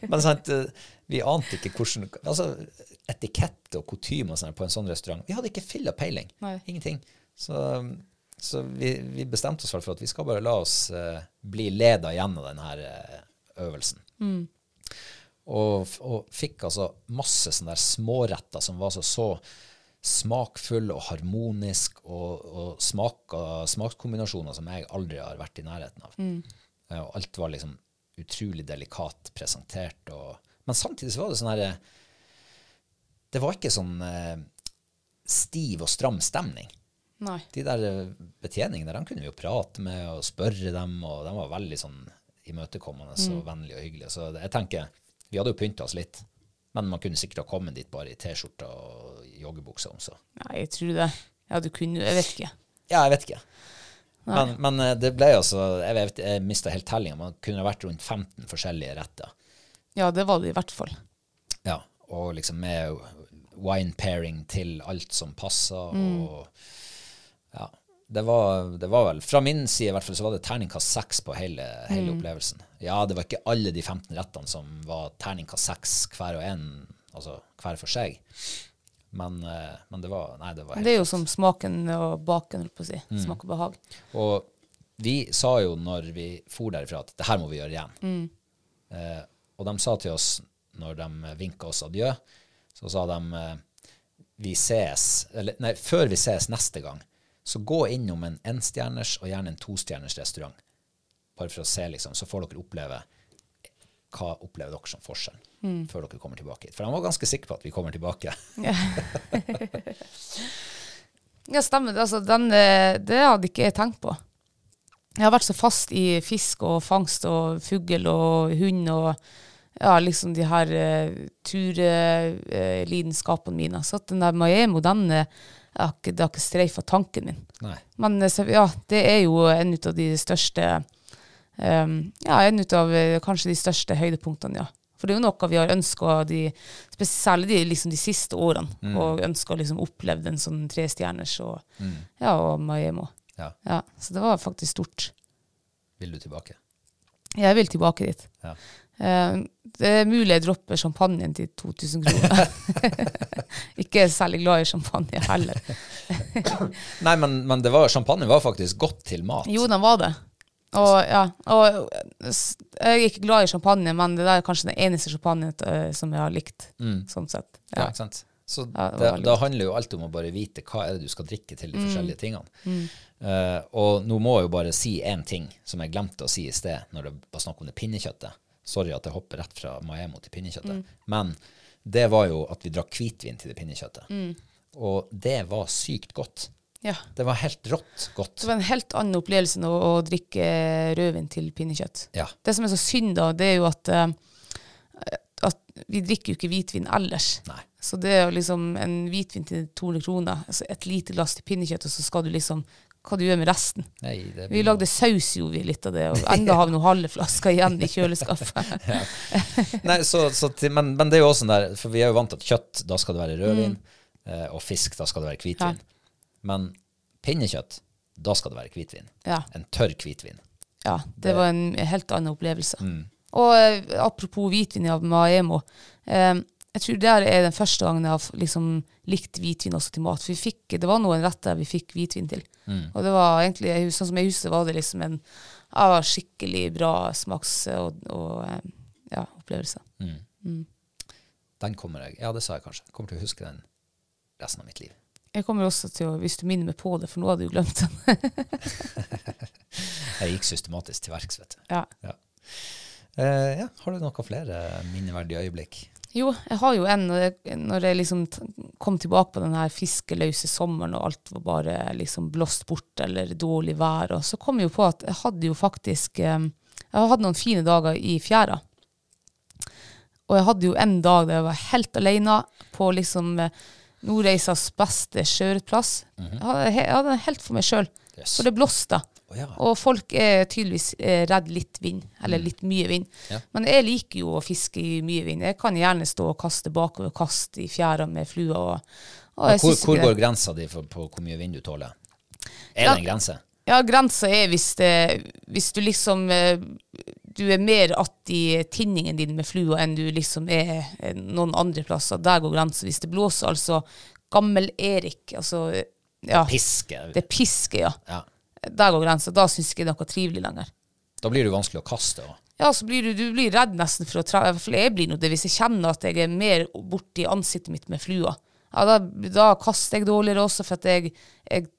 A: Men sant, eh, vi ante ikke hvordan altså, Etikette og kutyme sånn på en sånn restaurant. Vi hadde ikke filla peiling.
B: Nei.
A: Ingenting. Så, så vi, vi bestemte oss for at vi skal bare la oss uh, bli leda gjennom denne øvelsen. Mm. Og, og fikk altså masse sånne der småretter som var så, så smakfulle og harmonisk, og, og smak, smakskombinasjoner som jeg aldri har vært i nærheten av. Mm. Og alt var liksom utrolig delikat presentert. Og, men samtidig så var det sånn her eh, Det var ikke sånn eh, stiv og stram stemning.
B: Nei.
A: De der eh, betjeningene der, de kunne vi jo prate med og spørre dem, og de var veldig sånn imøtekommende og vennlige og hyggelige. Så jeg tenker, vi hadde jo pynta oss litt, men man kunne sikkert ha kommet dit bare i T-skjorte og joggebukse også. så.
B: Nei, jeg tror det. Ja, du kunne Jeg vet ikke.
A: Ja, jeg vet ikke. Men, men eh, det ble altså Jeg, vet- jeg mista helt tellinga. Man kunne ha vært rundt 15 forskjellige retter.
B: Ja, det var det i hvert fall.
A: Ja, og liksom med wine pairing til alt som passa, og ja. Det var, det var vel, Fra min side i hvert fall, så var det terningkast seks på hele, hele opplevelsen. Ja, det var ikke alle de 15 rettene som var terningkast seks hver og en, altså hver for seg. Men, eh, men det var Nei, det var helt
B: det er jo som smaken og baken, holdt på å si.
A: Mm.
B: Smak og behag.
A: Og vi sa jo når vi for derifra at det her må vi gjøre igjen. Eh, og de sa til oss når de vinka oss adjø, så sa de eh, vi ses, eller nei, før vi ses neste gang, så gå innom en enstjerners og gjerne en tostjerners restaurant. Bare for å se, liksom, så får dere oppleve hva opplever dere som forskjell før dere kommer tilbake hit. For han var ganske sikker på at vi kommer tilbake.
B: Ja, stemmer. det. Altså, den, eh, det hadde ikke jeg tenkt på. Jeg har vært så fast i fisk og fangst og fugl og hund og ja, liksom de her uh, turlidenskapene mine. Så at den der Maemo, den uh, har ikke, det har ikke streifa tanken min.
A: Nei.
B: Men eh, så- ja, det er jo en av de største um, Ja, en av kanskje de største høydepunktene, ja. For det er jo noe vi har ønska, særlig de, liksom de siste årene, og ønska liksom oppleve en sånn trestjerners og, ja, og Maiemo.
A: Ja.
B: Ja, så det var faktisk stort.
A: Vil du tilbake?
B: Jeg vil tilbake dit.
A: Ja.
B: Eh, det er mulig jeg dropper champagnen til 2000 kroner. ikke særlig glad i champagne heller.
A: Nei, men, men det var, champagne var faktisk godt til mat.
B: Jo, den var det. Og ja, og jeg er ikke glad i champagne, men det der er kanskje den eneste champagnen eh, som jeg har likt. Sånn sett.
A: Mm. Ja,
B: Ja.
A: ikke sant? Så
B: det
A: det, da handler jo alt om å bare vite hva er det du skal drikke til de
B: Mm.
A: forskjellige tingene. Eh, og nå må jeg jo bare si én ting som jeg glemte å si i sted når det var snakk om det pinnekjøttet. Sorry at jeg hopper rett fra Maemo til pinnekjøttet.
B: Mm.
A: Men det var jo at vi drakk hvitvin til det pinnekjøttet.
B: Mm.
A: Og det var sykt godt.
B: Ja.
A: Det var helt rått godt.
B: Det var en helt annen opplevelse enn å, å drikke rødvin til pinnekjøtt.
A: Ja.
B: Det som er så synd, da, det er jo at, eh, at vi drikker jo ikke hvitvin ellers.
A: Nei.
B: Så det er jo liksom en hvitvin til 200 kroner, altså et lite glass til pinnekjøtt, og så skal du liksom Hva du gjør med resten?
A: Nei, det
B: Vi lagde saus, jo vi litt av det, og enda har vi noen halve flasker igjen i kjøleskapet.
A: Nei, så, så til, men, men det er jo også sånn der, for vi er jo vant til at kjøtt, da skal det være rødvin,
B: Mm.
A: eh, og fisk, da skal det være hvitvin. Men pinnekjøtt, da skal det være hvitvin.
B: Ja.
A: En tørr hvitvin.
B: Ja, det var en helt annen opplevelse.
A: Mm.
B: Og eh, apropos hvitvin av Maemo. Eh, jeg tror det er den første gangen jeg har liksom likt hvitvin også til mat. For vi fikk, det var noen retter vi fikk hvitvin til. Og det var egentlig, sånn som jeg husker, var det liksom en ja, skikkelig bra smaks- og, og eh, ja, opplevelse.
A: Den kommer jeg Ja, det sa jeg kanskje. Kommer til å huske den resten av mitt liv.
B: Jeg kommer også til å, hvis du minner meg på det, for nå hadde du glemt den.
A: Jeg gikk systematisk til verks, vet du.
B: ja.
A: Ja. Uh, ja. Har du noen flere minneverdige øyeblikk?
B: Jo, jeg har jo en når jeg, når jeg liksom kom tilbake på den her fiskeløse sommeren, og alt var bare liksom blåst bort eller dårlig vær, og så kom jeg jo på at jeg hadde jo faktisk eh, Jeg hadde noen fine dager i fjæra. Og jeg hadde jo en dag der jeg var helt alene på liksom Nordreisas beste sjøørretplass. Jeg hadde jeg hadde den helt for meg sjøl.
A: Yes.
B: For det blåste.
A: Oh, ja.
B: Og folk er tydeligvis eh, redd litt vind, eller litt mye vind.
A: Ja.
B: Men jeg liker jo å fiske i mye vind. Jeg kan gjerne stå og kaste bakover kaste i fjæra med flua. Og, og
A: Hvor, hvor går grensa di for, på hvor mye vind du tåler? Er
B: Ja.
A: det en grense?
B: Ja, grensa er hvis, det, hvis du liksom eh, Du er mer att i tinningen din med flua enn du liksom er eh, noen andre plasser. Der går grensa. Hvis det blåser altså Gammel-Erik, altså ja,
A: Piske?
B: Det pisker, ja.
A: Ja.
B: Der går grensa. Da syns ikke det er noe trivelig lenger.
A: Da blir det vanskelig å kaste. òg.
B: Ja, så blir du, du blir redd nesten for å tra... I hvert fall jeg blir nå det hvis jeg kjenner at jeg er mer borti ansiktet mitt med flua. Ja, da, da kaster jeg dårligere også, for at jeg, jeg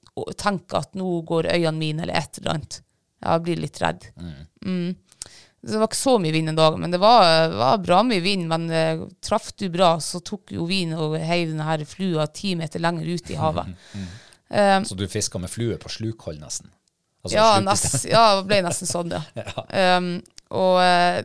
B: tenker at nå går øynene mine, eller et eller annet. Ja, jeg blir litt redd. Mm. Det var ikke så mye vind en dag, men det var, var bra mye vind. Men uh, traff du bra, så tok jo vin og heiv denne her flua ti meter lenger ut i havet.
A: Så du fiska med flue på slukhold, nesten? Altså,
B: Ja, nest, ja, det ble nesten sånn, ja. Um, og eh,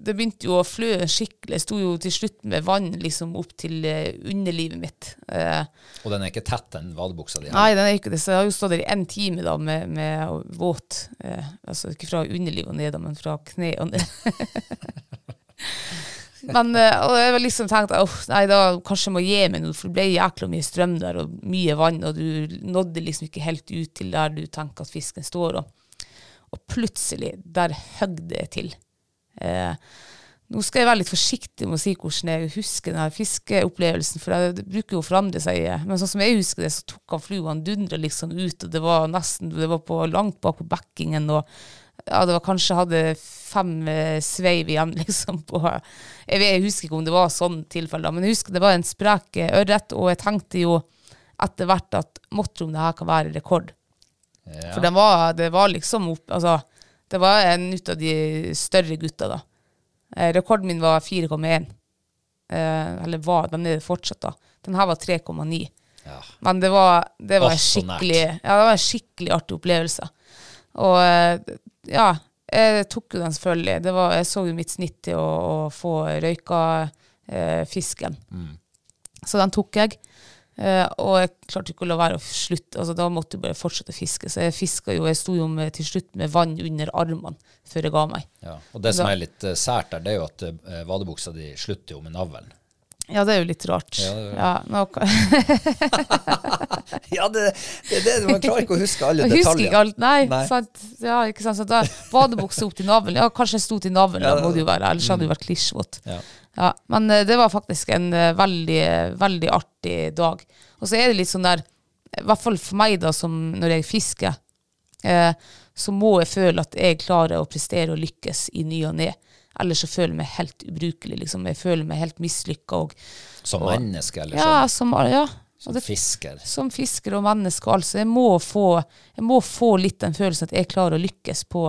B: det begynte jo å flø skikkelig. Jeg sto jo til slutt med vann liksom opp til eh, underlivet mitt. Eh,
A: Og den er ikke tett, den vadebuksa di?
B: nei, den er ikke det, så jeg har jo stått der i en time da med, med våt. Eh, altså ikke fra underlivet og ned, men fra kne og ned. Men eh, og jeg var liksom tenkt åh, nei, da kanskje jeg må gi meg noe, for det ble jækla mye strøm der, og mye vann, og du nådde liksom ikke helt ut til der du tenker at fisken står. Og, og plutselig, der høgg det til. Eh, nå skal jeg være litt forsiktig med å si hvordan jeg husker denne fiskeopplevelsen, for det, det bruker jo å forandre seg. Men sånn som jeg husker det, så tok han flua, han dundra liksom ut, og det var nesten det var på, langt bak på bekkingen. og ja, det var kanskje hadde fem eh, sveiv igjen, liksom. På, jeg, vet, jeg husker ikke om det var sånn tilfelle, men jeg husker det var en sprek eh, ørret, og jeg tenkte jo etter hvert at måtte om det her kan være rekord.
A: Ja.
B: For den var, det var liksom opp, altså, det var en ut av de større gutta da. Eh, rekorden min var 4,1. Eh, eller var, den er det fortsatt da. Den her var 3,9.
A: Ja.
B: Men det var, det var en skikkelig, ja, det var en skikkelig artig opplevelse. Og eh, ja, jeg tok jo den selvfølgelig. Det var, jeg så jo mitt snitt til å, å få røyka eh, fisken.
A: Mm.
B: Så den tok jeg. Eh, og jeg klarte ikke å la være å slutte. Altså, da måtte jeg bare fortsette å fiske. Så jeg fiska jo, jeg sto jo med, til slutt med vann under armene før jeg ga meg.
A: Ja. Og det som er litt uh, sært der, det er jo at uh, vadebuksa di slutter jo med navlen.
B: Ja, det er jo litt rart.
A: Ja, det
B: Ja, men ok.
A: Ja, det, det det. Man klarer ikke å huske alle
B: Jeg husker ikke alt. Nei,
A: Nei.
B: Sant? Ja, ikke sant? Så da badebukse opp til navlen. Ja, kanskje jeg sto til navlen,
A: Ja,
B: da må det jo være. Ellers hadde det jo vært klisjvått.
A: Ja.
B: Ja, men eh, det var faktisk en eh, veldig, veldig artig dag. Og så er det litt sånn der, i hvert fall for meg da, som når jeg fisker, eh, så må jeg føle at jeg klarer å prestere og lykkes i ny og ne. Ellers så føler jeg meg helt ubrukelig. Liksom. Jeg føler meg helt mislykka. Og,
A: Som menneske, eller
B: ja,
A: som,
B: som, ja,
A: som
B: det,
A: fisker.
B: som fisker og menneske. Altså, jeg må, få, jeg må få litt den følelsen at jeg klarer å lykkes på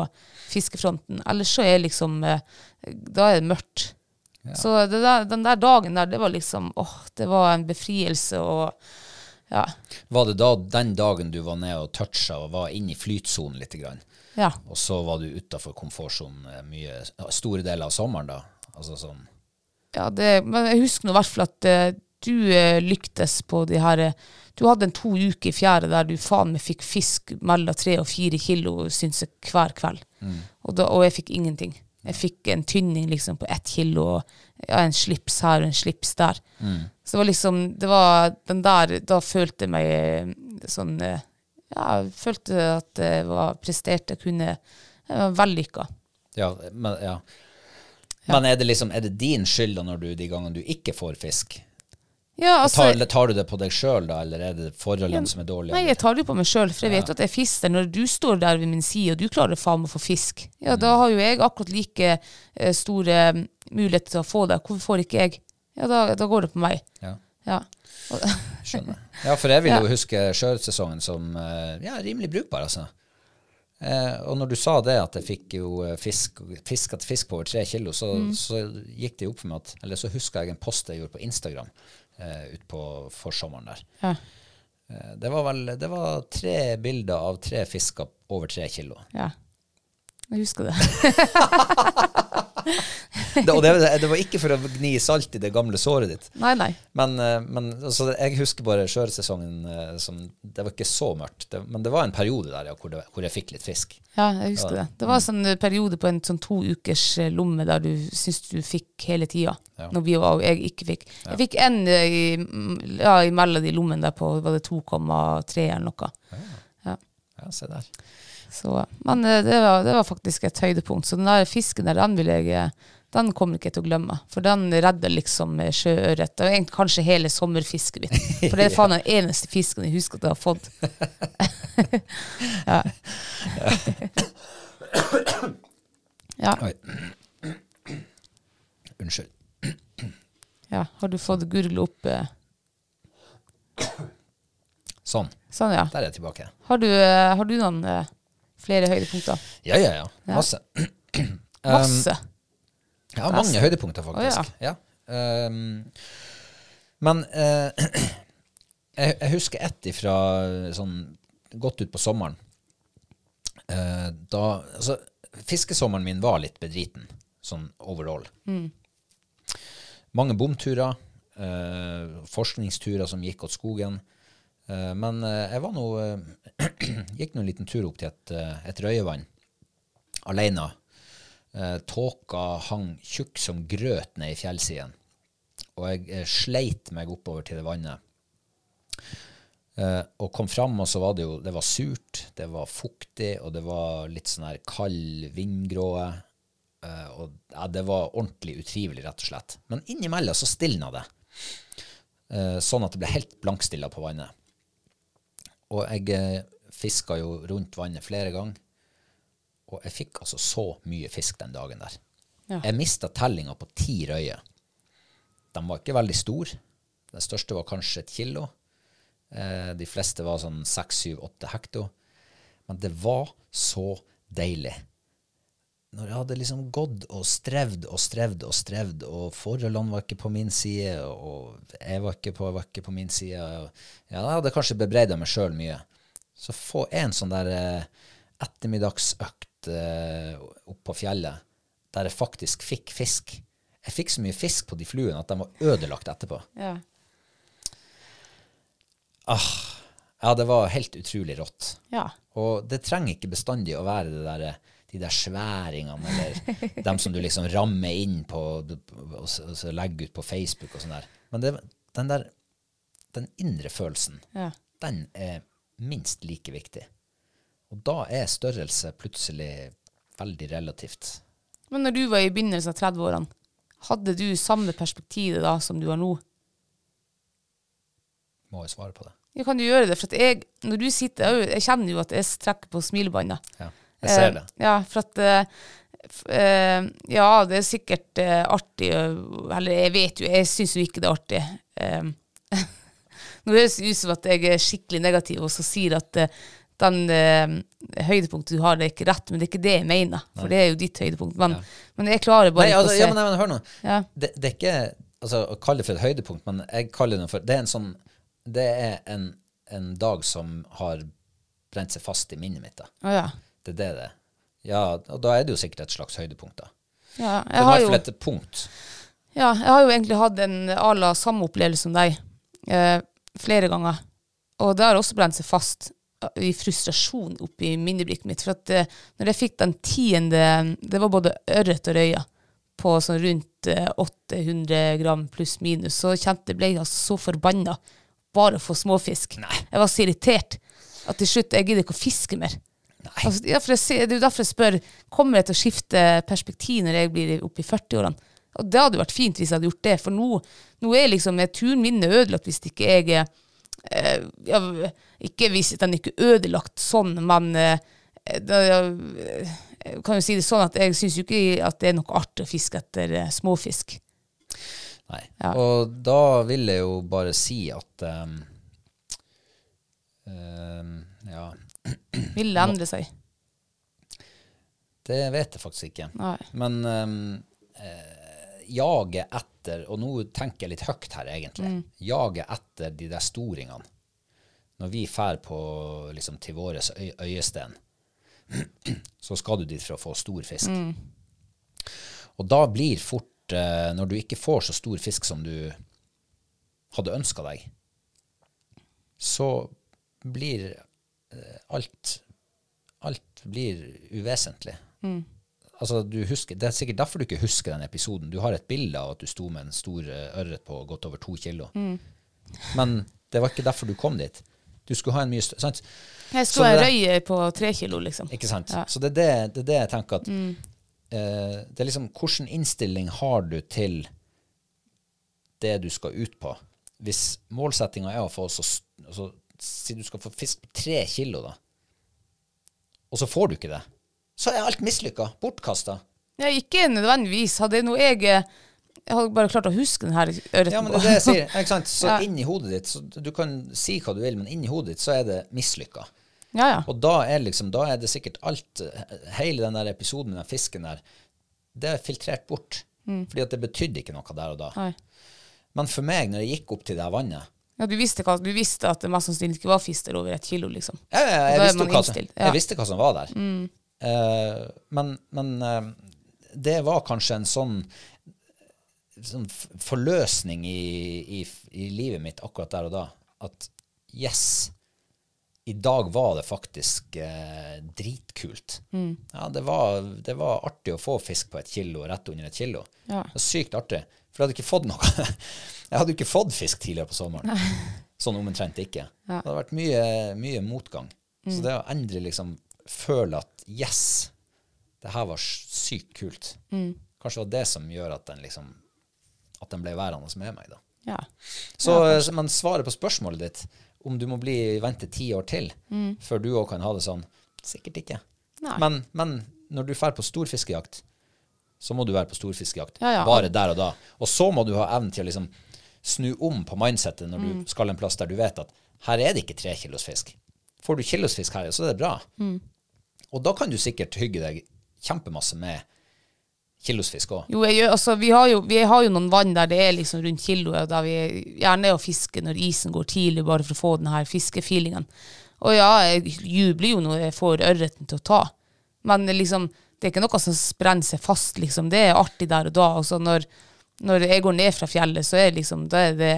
B: fiskefronten. Ellers så er jeg liksom eh, Da er det mørkt. Så det der, den der dagen der, det var liksom åh, det var en befrielse og ja.
A: Var det da den dagen du var nede og toucha og var inne i flytsonen litt? Grann,
B: ja.
A: og så var du utafor komfortsonen eh, mye, store deler av sommeren, da? Altså sånn
B: ja det, men jeg husker nå i hvert fall at uh, du uh, lyktes på de her uh, Du hadde en to uker i fjerde der du faen meg fikk fisk mellom tre og fire kilo, syns jeg, hver kveld. Og, da, og jeg fikk ingenting. Jeg fikk en tynning liksom på ett kilo, ja, en slips her og en slips der. Så det var liksom det var den der, Da følte jeg meg eh, sånn eh, Ja, jeg følte at jeg var presterte, kunne Jeg var vellykka.
A: Ja, men, ja. Men er det liksom, er det din skyld da når du de gangene du ikke får fisk?
B: Ja, altså,
A: tar, tar du det på deg sjøl, da, eller er det forholdene som er dårlige?
B: Nei, jeg tar det på meg sjøl, for jeg vet jo at jeg fisker. Når du står der ved min side, og du klarer faen meg å få fisk, ja, da har jo jeg akkurat like eh, store mm, muligheter til å få det. Hvorfor får ikke jeg? Ja, da, da går det på meg.
A: Ja.
B: Ja.
A: Skjønner. Ja, for jeg vil jo huske sjøørretsesongen som eh, ja, rimelig brukbar, altså. Eh, og når du sa det, at jeg fikk jo eh, fisk, fisk fisk på over tre kilo, så, så gikk det jo opp for meg at Eller så huska jeg en post jeg gjorde på Instagram eh, utpå forsommeren der.
B: Ja.
A: Eh, det var vel det var tre bilder av tre fisker over tre kilo.
B: ja. Jeg husker det.
A: Det, og det, det var ikke for å gni salt i det gamle såret ditt.
B: Nei, nei.
A: Men, eh, men altså, jeg husker bare sjøørretsesongen eh, som Det var ikke så mørkt. Det, men det var en periode der ja, hvor, hvor jeg fikk litt fisk.
B: Ja, jeg husker det. Det var en sånn eh, periode på en sånn to ukers lomme der du syntes du fikk hele tida.
A: Ja.
B: Når vi var, og jeg ikke fikk. Jeg fikk en i, ja, imellom de lommene der på var det 2,3 eller noe. Ja.
A: Ja, se der.
B: Så, men det var, det var faktisk et høydepunkt. Så den der fisken der, den vil jeg den kommer ikke til å glemme. For den redder liksom eh, sjøørret. Og egentlig kanskje hele sommerfisket mitt. For det er faen den eneste fisken jeg husker at jeg har fått. ja. ja.
A: Oi. Unnskyld.
B: ja. Har du fått gurgle opp eh,
A: Sånn.
B: Sånn, ja.
A: Der er jeg tilbake.
B: Har du, eh, har du noen eh, flere høydepunkter?
A: Ja, ja, ja. Masse.
B: Masse.
A: Ja, mange høydepunkter, faktisk. ja. Um, men uh, jeg, jeg husker ett ifra sånn godt ut på sommeren. Uh, da Altså, fiskesommeren min var litt bedriten, sånn overall. Mange bomturer, Uh, forskningsturer som gikk åt skogen. Men jeg var nå Gikk nå en liten tur opp til et, et røyevann alene. Eh, tåka hang tjukk som grøt ned i fjellsiden. Og jeg eh, sleit meg oppover til det vannet. Eh, og kom fram, og så var det jo Det var surt, det var fuktig, og det var litt sånn her kald vindgråe. Eh, og ja, det var ordentlig utrivelig, rett og slett. Men innimellom så stilna det. Eh, sånn at det ble helt blankstilla på vannet. Og jeg eh, fiska jo rundt vannet flere ganger. Og jeg fikk altså så mye fisk den dagen der.
B: Ja.
A: Jeg mista tellinga på ti røyer. De var ikke veldig store. Den største var kanskje et kilo. Eh, de fleste var sånn seks, syv, åtte hekto. Men det var så deilig. Når jeg hadde liksom gått og strevd og strevd og strevd, og forholdene var ikke på min side, og jeg var ikke på, var ikke på min side og, Ja, jeg hadde kanskje bebreida meg sjøl mye. Så få en sånn der eh, ettermiddagsøkt eh, opp på fjellet der jeg faktisk fikk fisk. Jeg fikk så mye fisk på de fluene at de var ødelagt etterpå.
B: Ja.
A: Ja, det var helt utrolig rått.
B: ja.
A: Og det trenger ikke bestandig å være det der, de der sværingene, eller dem som du liksom rammer inn på og legger ut på Facebook og sånn der. Men det, den der, den indre følelsen,
B: Ja.
A: den er minst like viktig. Og da er størrelse plutselig veldig relativt.
B: Men når du var i begynnelsen av 30-årene, hadde du samme perspektiv da som du har nå?
A: Må jeg svare på det?
B: Ja, kan du gjøre det? For at jeg, når du sitter, jeg, jeg kjenner jo at jeg trekker på smilebåndet.
A: Ja, jeg ser det.
B: Eh, ja, for at eh, eh, Ja, det er sikkert eh, artig eh, Eller jeg vet jo, jeg syns jo ikke det er artig. Eh, Nå høres det ut som at jeg er skikkelig negativ og så sier at eh, den eh, høydepunktet du har, det er ikke rett, men det er ikke det jeg mener. For det er jo ditt høydepunkt. Men, men jeg klarer bare
A: Nei,
B: ikke
A: altså,
B: å se
A: ja, men, nei, men hør nå.
B: Ja.
A: Det, det er ikke altså, å kalle det for et høydepunkt, men jeg kaller det for Det er en sånn Det er en, en dag som har brent seg fast i minnet mitt. Da.
B: Å ja.
A: Det er det det. Ja, og da er det jo sikkert et slags høydepunkt, da.
B: ja. Jeg har jo
A: et punkt.
B: Ja, jeg har jo egentlig hatt en à la samme opplevelse som deg eh, flere ganger. Og det har også brent seg fast i frustrasjon oppi minneblikket mitt. For at uh, når jeg fikk den tiende Det var både ørret og røya på sånn rundt eh, 800 gram pluss minus, så kjente ble jeg altså så forbanna bare for småfisk. Jeg var så irritert at til slutt jeg gidder ikke å fiske mer. Altså, ser- det er jo derfor jeg spør Kommer jeg til å skifte perspektiv når jeg blir oppe i 40-årene. Og Det hadde vært fint hvis jeg hadde gjort det, for nå, nå er liksom turen min ødelagt hvis ikke jeg er eh, ja, Ikke hvis den ikke ødelagt sånn, men eh, da, jeg kan jo si det sånn at jeg syns jo ikke at det er noe artig å fiske etter eh, småfisk.
A: Nei.
B: Ja.
A: Og da vil jeg jo bare si at um, um, Ja,
B: Vil det endre seg?
A: det vet jeg faktisk ikke.
B: Nei.
A: Men um, eh, jaget etter, og nå tenker jeg litt høyt her egentlig, jaget etter de der storingene. Når vi fær liksom til vår øy, øyesten, så skal du dit for å få stor fisk. Og da blir fort, eh, når du ikke får så stor fisk som du hadde ønska deg, så blir eh, alt alt blir uvesentlig. Altså, du husker, det er sikkert derfor du ikke husker den episoden. Du har et bilde av at du sto med en stor eh, ørret på godt over to kilo. Men det var ikke derfor du kom dit. Du skulle ha en mye større sant?
B: Jeg skulle ha en røye på tre kilo, liksom.
A: Ikke sant?
B: Ja.
A: Så det er det, det er det jeg tenker at eh, Det er liksom Hvilken innstilling har du til det du skal ut på? Hvis målsettinga er å få så s- altså, Si du skal få fisk på tre kilo, da, og så får du ikke det, så er alt mislykka. Bortkasta.
B: Ja, ikke nødvendigvis. Hadde jeg eh, Jeg hadde bare klart å huske den her ørreten.
A: Ja, men det er det jeg sier. Ikke sant? Så
B: Ja.
A: inni hodet ditt så Du kan si hva du vil, men inni hodet ditt så er det mislykka.
B: ja, ja.
A: Og da er, liksom, da er det sikkert alt Hele den der episoden med den fisken der, det er filtrert bort. Fordi at det betydde ikke noe der og da.
B: Nei.
A: Men for meg, når jeg gikk opp til det vannet
B: ja du, visste hva, du visste at det mest sannsynlig ikke var fisk der over et kilo, liksom.
A: Jeg, jeg,
B: Da er
A: visste, hva
B: ja.
A: jeg visste hva som var der. Eh, men men eh, det var kanskje en sånn, sånn forløsning i, i, i livet mitt akkurat der og da. At yes, i dag var det faktisk eh, dritkult. Ja, det var, det var artig å få fisk på et kilo, rett under et kilo.
B: Ja.
A: Det var sykt artig. For jeg hadde ikke fått noe. Jeg hadde ikke fått fisk tidligere på sommeren. Sånn omtrent ikke. Det hadde vært mye, mye motgang. Så det å endre liksom føle at yes, det her var sykt kult. Kanskje det var det som gjør at den liksom at den ble værende med meg, da.
B: Ja.
A: Så, men svaret på spørsmålet ditt, om du må bli vente ti år til før du òg kan ha det sånn, sikkert ikke. Men, men når du drar på storfiskejakt, så må du være på storfiskejakt.
B: Ja, ja.
A: Bare der og da. Og så må du ha evnen til å liksom snu om på mindsettet når
B: Mm.
A: du skal en plass der du vet at her er det ikke tre kilos fisk. Får du kilosfisk her, så er det bra.
B: Mm.
A: Og da kan du sikkert hygge deg kjempemasse med kilosfisk òg.
B: Jo, gjør, altså, vi, har jo, vi har jo noen vann der det er liksom rundt kiloet, der vi gjerne er å fiske når isen går tidlig, bare for å få den her fiskefeelingen. Og ja, jeg jubler jo når jeg får ørreten til å ta. Men liksom, det er ikke noe som brenner seg fast, liksom. Det er artig der og da. Altså, når, når jeg går ned fra fjellet, så er liksom, da er det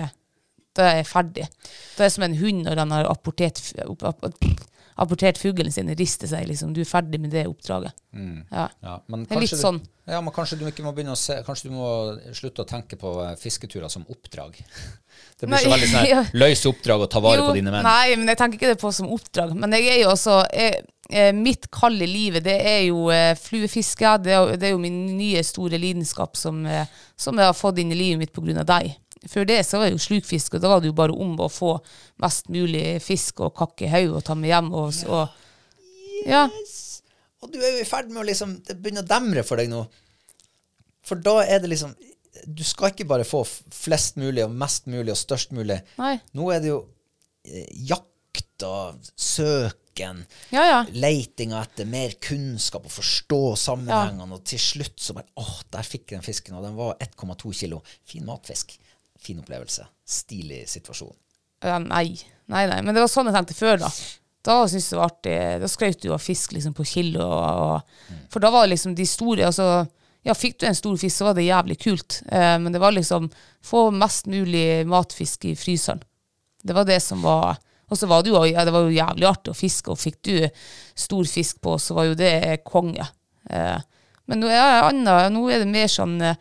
B: da er jeg ferdig. Da er jeg som en hund når han har apportert, app, app, apportert fuglen sin, rister seg, liksom. Du er ferdig med det oppdraget. Ja.
A: Ja, men
B: Det er litt sånn.
A: Du, ja, men kanskje du ikke må begynne å se Kanskje du må slutte å tenke på eh, fisketurer som oppdrag. Det blir så veldig sånn
B: ja.
A: løse oppdrag å ta vare på dine menn.
B: Nei, men jeg tenker ikke det på som oppdrag. Men jeg er jo også jeg, eh, Mitt kall i livet, det er jo eh, fluefiske. Det er, det er jo min nye store lidenskap som, som jeg har fått inn i livet mitt pga. deg. Før det så var det jo slukfisk, og da var det jo bare om å få mest mulig fisk og kakke i haug og ta med hjem. Og, og, ja.
A: Og du er jo i ferd med å liksom Det begynner å demre for deg nå. For da er det liksom Du skal ikke bare få flest mulig og mest mulig og størst mulig.
B: Nei.
A: Nå er det jo eh, jakt og søken.
B: Ja, ja.
A: Leitinga etter mer kunnskap og forstå sammenhengene. Og til slutt så bare Å, der fikk jeg den fisken, og den var 1,2 kilo. Fin matfisk. Fin opplevelse. Stilig situasjon.
B: Ja, nei. nei, nei. Men det var sånn jeg tenkte før, da. Da syntes jeg det var artig. Da skrøt du av fisk liksom på kilo. Og, og, For da var det liksom de store altså, Ja, fikk du en stor fisk, så var det jævlig kult. Eh, men det var liksom få mest mulig matfisk i fryseren. Det var det som var Og så var det jo, ja, det var jo jævlig artig å fiske, og fikk du stor fisk på, så var jo det konge. Eh, men nå er, det annet, nå er det mer sånn eh,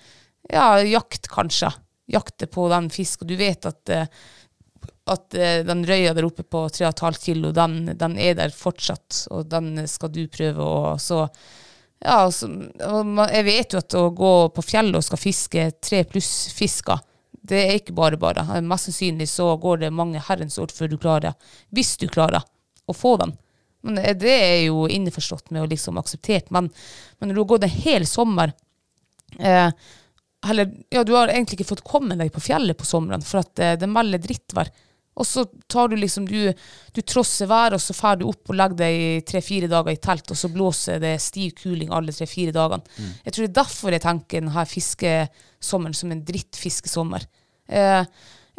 B: ja, jakt, kanskje. Jakte på den fisk, og du vet at eh, at eh, den røya der oppe på 3,5 kilo, den, den er der fortsatt, og den skal du prøve å så ja, altså, jeg vet jo at å gå på fjellet og skal fiske tre pluss fisker, det er ikke bare bare. Mest sannsynlig så går det mange herrens år før du klarer, hvis du klarer, å få den. Men eh, det er jo innforstått med og liksom akseptert. Men, men når du har gått en hel sommer eh, eller, ja, du har egentlig ikke fått komme deg på fjellet på sommeren, for at eh, det melder drittvær. Og så tar du liksom Du, du trosser været, og så drar du opp og legger deg tre-fire dager i telt, og så blåser det stiv kuling alle tre-fire dagene. Jeg tror det er derfor jeg tenker denne fiskesommeren som en drittfiskesommer. Eh,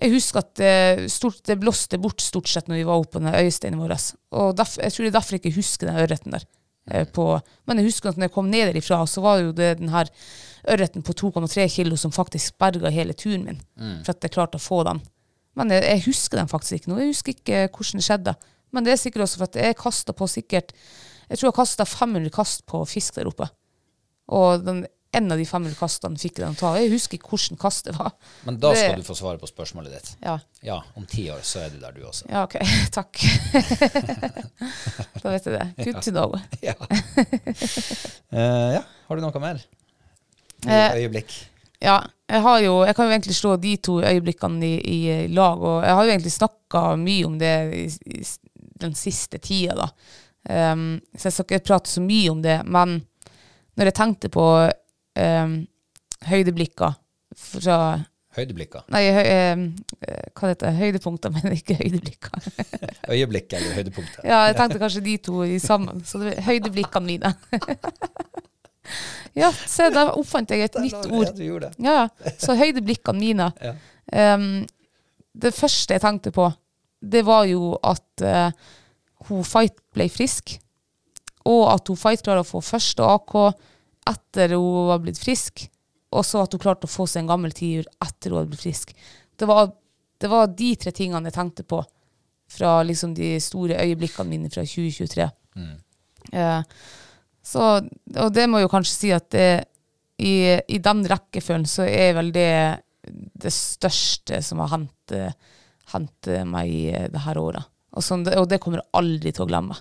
B: jeg husker at det, stort, det blåste bort stort sett når vi var oppe på den øyesteinen vår. Og derf- jeg tror det er derfor jeg ikke husker den ørreten der. eh, På, men jeg husker at når jeg kom ned derifra, så var det jo det den her ørreten på 2,3 kilo som faktisk berga hele turen min. For at jeg klarte å få den. Men jeg, jeg husker den faktisk ikke nå. Jeg husker ikke hvordan det skjedde. Men det er sikkert også for at jeg kasta på sikkert Jeg tror jeg kasta 500 kast på fisk der oppe. Og den, en av de 500 kastene fikk den ta. Jeg husker ikke hvordan kast det var.
A: Men da skal
B: Det-
A: du få svare på spørsmålet ditt.
B: Ja,
A: Ja, om ti år så er du der, du også.
B: ja OK. Takk. da vet jeg det. Good to know.
A: Ja. Uh, ja. Har du noe mer?
B: Eh,
A: øyeblikk.
B: Ja, jeg har jo Jeg kan jo egentlig slå de to øyeblikkene i, i lag, og jeg har jo egentlig snakka mye om det i, i den siste tida, da. Um, så jeg skal ikke prate så mye om det, men når jeg tenkte på um, høydeblikker fra
A: Høydeblikker.
B: Nei, høy, um, eh, hva heter det? Høydepunkter, men ikke høydeblikker.
A: Øyeblikk eller høydepunktet.
B: Ja, jeg tenkte kanskje de to i sammen. Så det høydeblikkene mine. ja, se, der oppfant jeg et nytt ord.
A: Ja,
B: så høyde høydeblikkene mine. Ehm, det første jeg tenkte på, det var jo at uh, hun Fight ble frisk, og at hun Fight klarer å få første AK etter hun var blitt frisk, og så at hun klarte å få seg en gammel tiur etter hun hadde blitt frisk. Det var, det var de tre tingene jeg tenkte på fra liksom de store øyeblikkene mine fra 2023. Eh, så, og det må jo kanskje si at det, i, i den rekkefølgen så er vel det det største som har hendt, hendt meg det her året. Og, sånn, og det kommer jeg aldri til å glemme.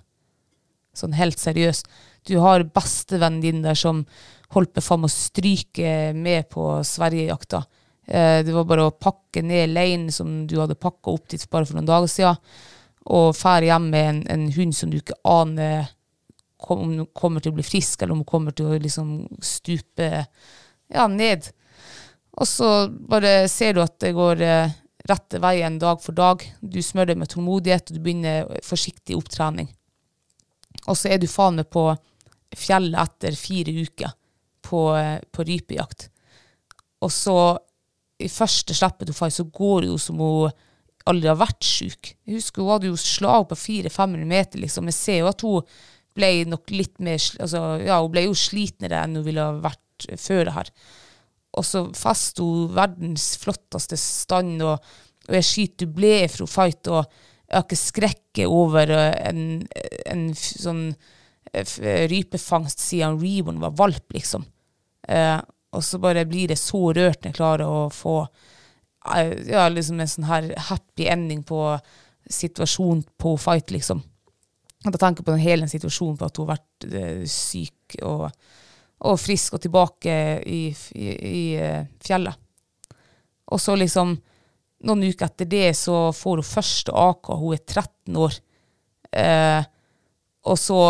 B: Sånn helt seriøst. Du har bestevennen din der som holdt på faen å stryke med på Sverigejakta. Eh, det var bare å pakke ned leiren som du hadde pakka opp dit bare for noen dager siden, og fære hjem med en, en hund som du ikke aner om hun kommer til å bli frisk, eller om hun kommer til å liksom stupe ja, ned. Og så bare ser du at det går eh, rette veien dag for dag. Du smører deg med tålmodighet, og du begynner forsiktig opptrening. Og så er du faen meg på fjellet etter fire uker på, eh, på rypejakt. Og så, i første slippet hun får, så går det jo som hun aldri har vært syk. Jeg husker hun hadde jo slag på 400-500 meter, liksom. Jeg ser jo at hun ble nok litt mer altså, Ja, hun ble jo slitnere enn hun ville vært før det her. Og så fester hun verdens flotteste stand, og, og jeg skyter dublé fra fight, og jeg har ikke skrekket over eh, en, en sånn eh, rypefangst siden Reborn var valp, liksom. Eh, og så bare blir det så rørt når jeg klarer å få eh, ja, liksom en sånn her happy ending på situasjonen på fight, liksom. Og da tenker jeg på den hele situasjonen på at hun har vært eh, syk og, og frisk og tilbake i, i, i eh, fjellet. Og så liksom, noen uker etter det så får hun første AK, hun er 13 år. Eh, og så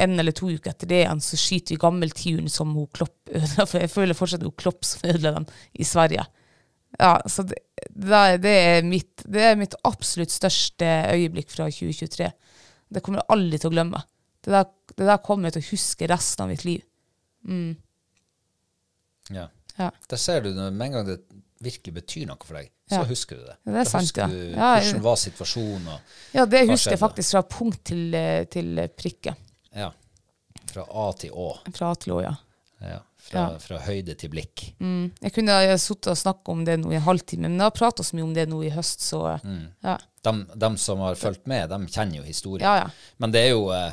B: en eller to uker etter det igjen så skyter vi gammeltiuren som hun Klopp ødela, for jeg føler fortsatt hun Klopp som ødela den i Sverige. Ja, så det, det, er- mitt, det er mitt absolutt største øyeblikk fra 2023. Det kommer jeg aldri til å glemme. Det der, det der kommer jeg til å huske resten av mitt liv.
A: Ja.
B: Ja.
A: Der ser du med en gang det virkelig betyr noe for deg, så
B: Ja.
A: husker du det.
B: Ja, det er
A: da
B: sant,
A: husker
B: ja.
A: du
B: Ja,
A: hvordan var situasjonen
B: Ja, det husker jeg faktisk fra punkt til, eh, til prikke.
A: Ja. Fra A til Å.
B: Fra A til Å, ja.
A: Ja. Fra,
B: Ja.
A: fra høyde til blikk.
B: Jeg kunne ha sittet og snakket om det nå i en halvtime, men jeg har pratet så mye om det nå i høst, så ja.
A: De, de som har fulgt med, de kjenner jo historien.
B: Ja, ja.
A: Men det er jo eh,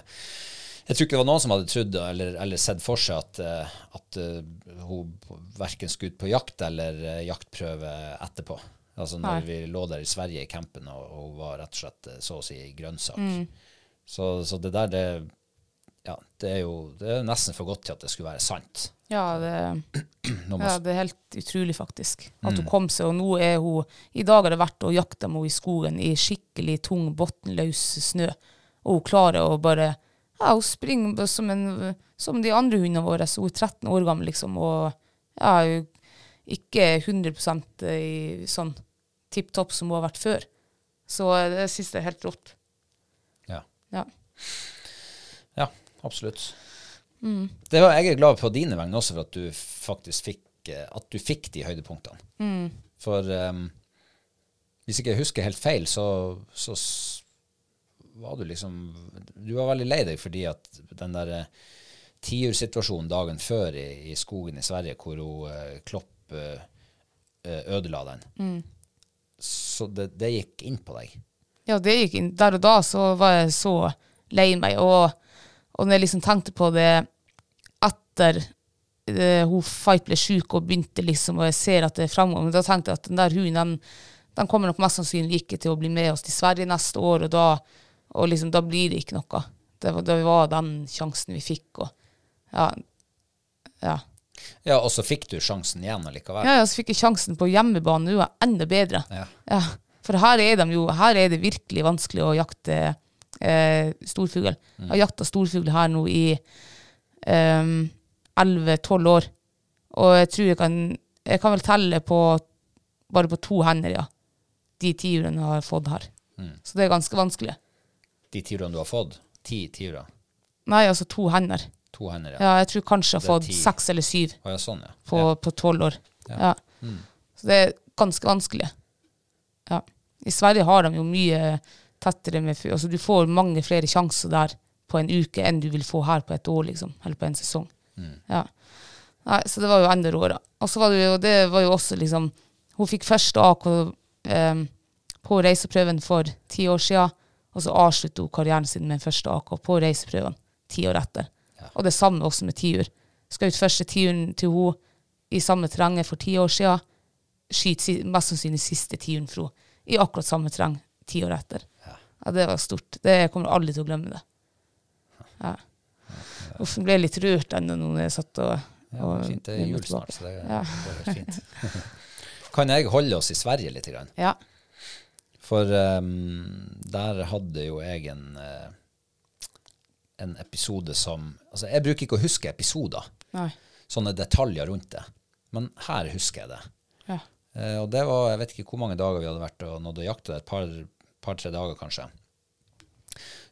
A: Jeg tror ikke det var noen som hadde trodd eller, eller sett for seg at, eh, at eh, hun verken skulle ut på jakt eller jaktprøve etterpå. Altså når
B: Nei.
A: vi lå der i Sverige i campen, og, hun var rett og slett så å si grønnsak.
B: Mm.
A: Så, så det der, det, ja, det er jo det er nesten for godt til at det skulle være sant.
B: Ja, det, ja, det er helt utrolig, faktisk. At hun kom seg, og nå er hun I dag har det vært å jakte med henne i skogen i skikkelig tung, bunnløs snø. Og hun klarer å bare Ja, hun springer som, en, som de andre hundene våre. Så hun er 13 år gammel, liksom, og ja, ikke 100% i sånn tipp topp som hun har vært før. Så det synes jeg er helt rått.
A: ja.
B: Ja.
A: ja, absolutt.
B: Mm.
A: Det var, jeg er glad på dine vegne også for at du faktisk fikk, eh, at du fikk de høydepunktene.
B: Mm.
A: For um, hvis ikke jeg husker helt feil, så, så var du liksom Du var veldig lei deg fordi at den der eh, tiursituasjonen dagen før i, i skogen i Sverige, hvor hun uh, Klopp eh, ødela den,
B: Mm.
A: så det, det gikk inn på deg.
B: Ja, det gikk inn. Der og da så var jeg så lei meg. Og, og når jeg liksom tenkte på det etter det, hun Fight ble syk og begynte liksom, og jeg ser at det er framgang, da tenkte jeg at den der hunden, den, den kommer nok mest sannsynlig ikke til å bli med oss til Sverige neste år, og da, og liksom, da blir det ikke noe. Det, var- det var den sjansen vi fikk, og ja. Ja.
A: Ja, og så fikk du sjansen igjen allikevel.
B: Ja, ja, så fikk jeg sjansen på hjemmebane. Nå er enda bedre.
A: Ja.
B: Ja, for her er, de jo, her er det virkelig vanskelig å jakte eh, storfugl. Jeg har jakta storfugl her nå i eh, 11-12 år. Og jeg tror jeg kan Jeg kan vel telle på bare på to hender, ja. De tiurene jeg har fått her. Så det er ganske vanskelig.
A: De tiurene du har fått, ti tiurer,
B: Nei, altså to hender.
A: to hender, ja.
B: Ja, jeg tror kanskje jeg har fått
A: ti.
B: seks eller syv.
A: oh, ja sånn, ja.
B: på tolv år. Ja. Så det er ganske vanskelig. Ja. I Sverige har de jo mye tettere med Altså du får mange flere sjanser der på en uke enn du vil få her på et år, liksom. Eller på en sesong. Ja. Nei, så det var jo enda råere. Og så var det jo, det var jo også liksom Hun fikk første AK eh, på reiseprøven for ti år siden, og så avsluttet hun karrieren sin med første AK på reiseprøven ti år etter. Og det samme også med tiur. Skal ut første tiuren til hun i samme terrenget for ti år siden, skyter mest sannsynlig siste tiuren fra henne i akkurat samme terreng ti år etter. Ja. det var stort. Det jeg kommer aldri til å glemme det. Ja. Uff, jeg ble litt rørt ennå når jeg satt og, og
A: er fint. Det er jul snart, så det,
B: Ja.
A: er fint. kan jeg holde oss i Sverige litt? Grann?
B: Ja.
A: For um, der hadde jo jeg en, eh, en episode som Altså, jeg bruker ikke å huske episoder,
B: Nei.
A: sånne detaljer rundt det. Men her husker jeg det.
B: Ja.
A: Uh, og det var Jeg vet ikke hvor mange dager vi hadde vært og nådd å jakte. Et par, tre dager, kanskje.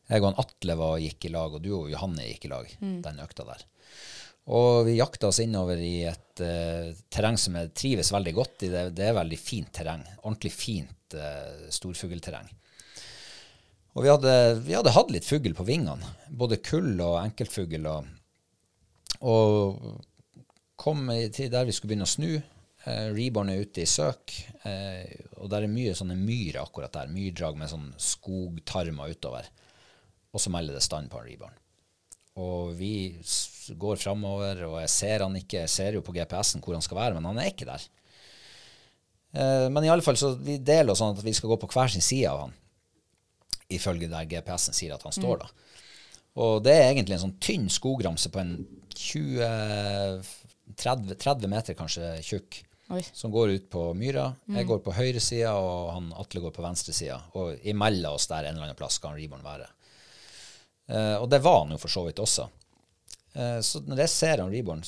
A: Jeg og han Atle var, gikk i lag, og du og Johanne gikk i lag den økta der. Og vi jakta oss innover i et uh, terreng som jeg trives veldig godt i. Det, det er veldig fint terreng. Ordentlig fint uh, storfuglterreng. Og vi hadde, vi hadde hatt litt fugl på vingene. Både kull og enkeltfugl. Og, og kom til der vi skulle begynne å snu. Eh, Reborn er ute i søk, eh, og der er mye sånne myr akkurat der. Myrdrag med sånn skogtarmer utover. Og så melder det stand på en Reborn. Og vi går framover, og jeg ser han ikke. Jeg ser jo på GPS-en hvor han skal være, men han er ikke der. Eh, men i alle fall så vi deler oss sånn at vi skal gå på hver sin side av han. Ifølge der GPS-en sier at han står, da. Og det er egentlig en sånn tynn skogramse på en 20-30 30 meter kanskje tjukk,
B: Oi.
A: som går ut på myra. Jeg går på høyre sida, og han Atle går på venstre sida. Og imellom oss der en eller annen plass skal han Reborn være. Eh, og det var han jo for så vidt også. Eh, så når jeg ser han Reborn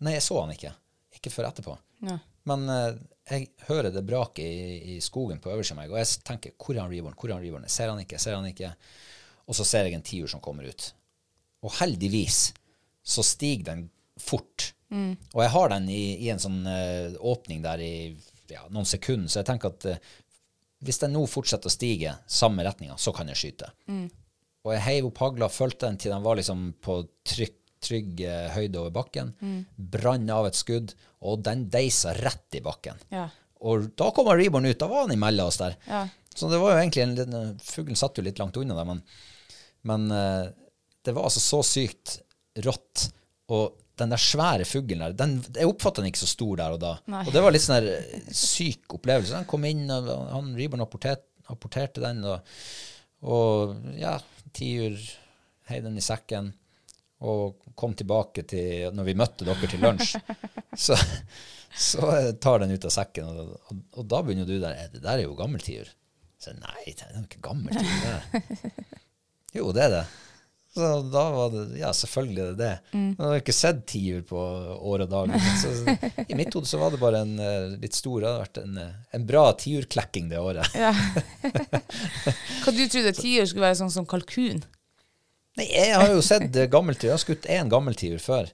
A: Nei, jeg så han ikke. Ikke før etterpå.
B: Ja.
A: Men eh, jeg hører det braket i, i skogen på øverste meg, og jeg tenker hvor er han Reborn? Hvor er han Reborn? Jeg ser han ikke, jeg ser han ikke. Og så ser jeg en tiur som kommer ut. Og heldigvis så stiger den fort. Og jeg har den i, i en sånn uh, åpning der i ja, noen sekunder, så jeg tenker at uh, hvis den nå fortsetter å stige samme retninga, så kan jeg skyte. Og jeg heiv opp hagla, fulgte den til den var liksom på trygg, trygg eh, høyde over bakken. Brann av et skudd, og den deisa rett i bakken.
B: Ja.
A: Og da kom Reborn ut, da var han imellom oss der.
B: Ja.
A: Så det var jo egentlig en liten Fuglen satt jo litt langt unna der, men, men det var altså så sykt rått. Og den der svære fuglen der, den, jeg oppfatta den ikke så stor der og da.
B: Nei.
A: Og det var litt sånn der syk opplevelse. Den kom inn, og han Reborn apporterte, den, og, og ja, tiur heiv den i sekken. Og kom tilbake til når vi møtte dere til lunsj. så, så tar den ut av sekken, og, og, og da begynner du der. Det der er jo gammel tiur. Så nei, det er jo ikke gammel tiur. det Jo, det er det. Så da var det Ja, selvfølgelig er det det.
B: Mm.
A: Jeg har ikke sett tiur på år og dag. Så i mitt hode så var det bare en eh, litt stor Det hadde vært en, eh, en bra tiurklekking det året.
B: Ja. Hva du trodde tiur skulle være sånn som kalkun?
A: Nei, jeg har jo sett eh, gammeltiur. Jeg har skutt én gammeltiur før.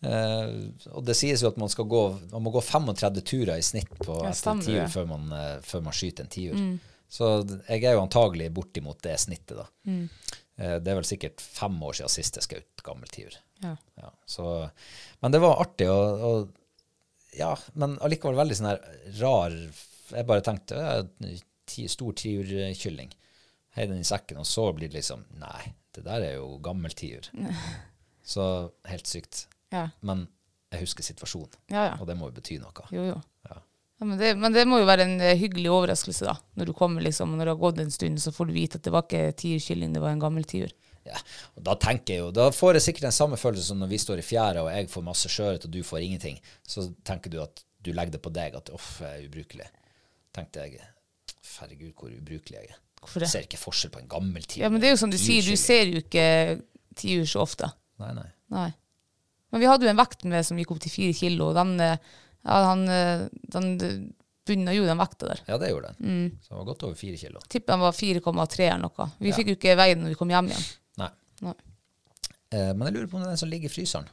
A: Uh, og det sies jo at man skal gå Man må gå 35 turer i snitt på
B: Ja, stemmer
A: tiur før man, eh, før man skyter en tiur. Så jeg er jo antagelig bortimot det snittet, da. Eh, det er vel sikkert fem år siden sist jeg skjøt gammeltiur.
B: Ja.
A: Ja, så, men det var artig, og, og ja, men allikevel veldig sånn her rar Jeg bare tenkte ja, ti, stor tiurkylling. Hei den i sekken, og så blir det liksom Nei, det der er jo gammel tiur. Så helt sykt.
B: Ja.
A: Men jeg husker situasjonen,
B: Ja, ja.
A: og det må jo bety noe.
B: Jo, jo.
A: Ja.
B: Ja, men, det, men det må jo være en eh, hyggelig overraskelse, da. Når du kommer liksom, når det har gått en stund, så får du vite at det var ikke tiurkylling, det var en gammel tiur.
A: Ja, og da tenker jeg jo, da får jeg sikkert den samme følelse som når vi står i fjæra og jeg får masse sjøørret og du får ingenting. Så tenker du at du legger det på deg at uff, jeg er ubrukelig. Tenkte jeg, herregud hvor ubrukelig jeg er.
B: Hvorfor det?
A: Ser ikke forskjell på en gammel tiur.
B: Ja, men det er jo som du sier, du ser jo ikke tiur så ofte.
A: Nei, nei.
B: Nei. Men vi hadde jo en vekt med som gikk opp til fire kilo, og den, eh, ja, han, eh, den bunna gjorde den vekta der.
A: Ja, det gjorde den.
B: Mm.
A: Så han var godt over fire kilo.
B: Tipper den var 4,3 eller noe. Vi fikk jo ikke veien den når vi kom hjem igjen.
A: Nei.
B: Nei.
A: Eh, men jeg lurer på om det er den som ligger i fryseren.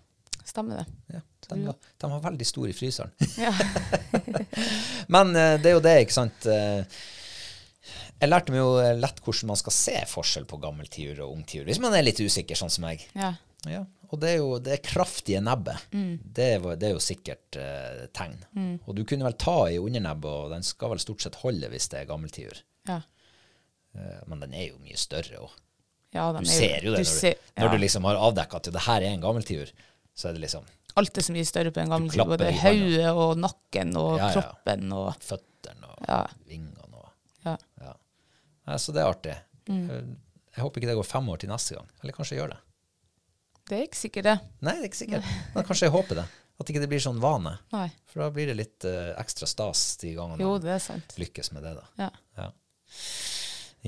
B: Stemmer det.
A: Ja, den, var, den var veldig stor i fryseren.
B: Ja.
A: Men eh, det er jo det, ikke sant. Eh, jeg lærte meg jo lett hvordan man skal se forskjell på gammel tiur og ung tiur, hvis man er litt usikker, sånn som meg.
B: ja.
A: Ja, og det er jo det er kraftige nebbet. Det, er, jo- det er jo sikkert eh, tegn. Og du kunne vel ta i undernebbet, og den skal vel stort sett holde hvis det er gammeltiur.
B: Ja.
A: Eh, men den er jo mye større òg.
B: ja
A: Du
B: er
A: ser jo det
B: du
A: når, du,
B: ser-
A: når du liksom har avdekka at det her er en gammeltiur. Så er det liksom
B: Alt er så mye større på en
A: gammeltiur.
B: Både hodet og nakken og
A: Ja, ja.
B: kroppen og
A: føttene og
B: Ja.
A: vingene og
B: ja.
A: ja. ja. Så det er artig.
B: Mm.
A: Jeg håper ikke det går fem år til neste gang. Eller kanskje gjør det.
B: Det er ikke sikkert, det.
A: Nei, det er ikke sikkert. Men kanskje jeg håper det. At ikke det blir sånn vane.
B: Nei.
A: For da blir det litt uh, ekstra stas de gangene
B: Jo, det er sant.
A: lykkes med det, da.
B: Ja.
A: Ja.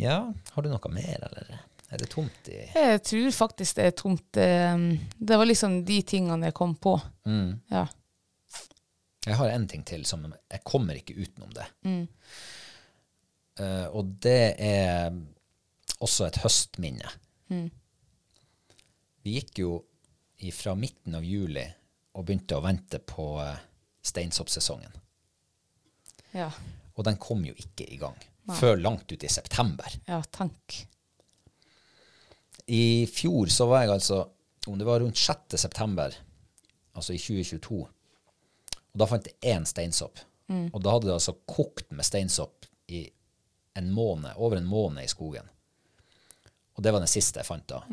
A: ja. Har du noe mer, eller er det tomt i
B: Jeg tror faktisk det er tomt. eh, Det var liksom de tingene jeg kom på.
A: mm.
B: Ja.
A: Jeg har en ting til som Jeg kommer ikke utenom det.
B: Mm.
A: Uh, og det er også et høstminne.
B: Mm.
A: Vi gikk jo fra midten av juli og begynte å vente på uh, steinsoppsesongen.
B: Ja.
A: Og den kom jo ikke i gang
B: Nei.
A: før langt ut i september.
B: ja, tank.
A: I fjor så var jeg altså, om det var rundt 6. september, altså i 2022, og da fant jeg én steinsopp. Og da hadde det altså kokt med steinsopp i en måned, over en måned i skogen. Og det var den siste jeg fant da.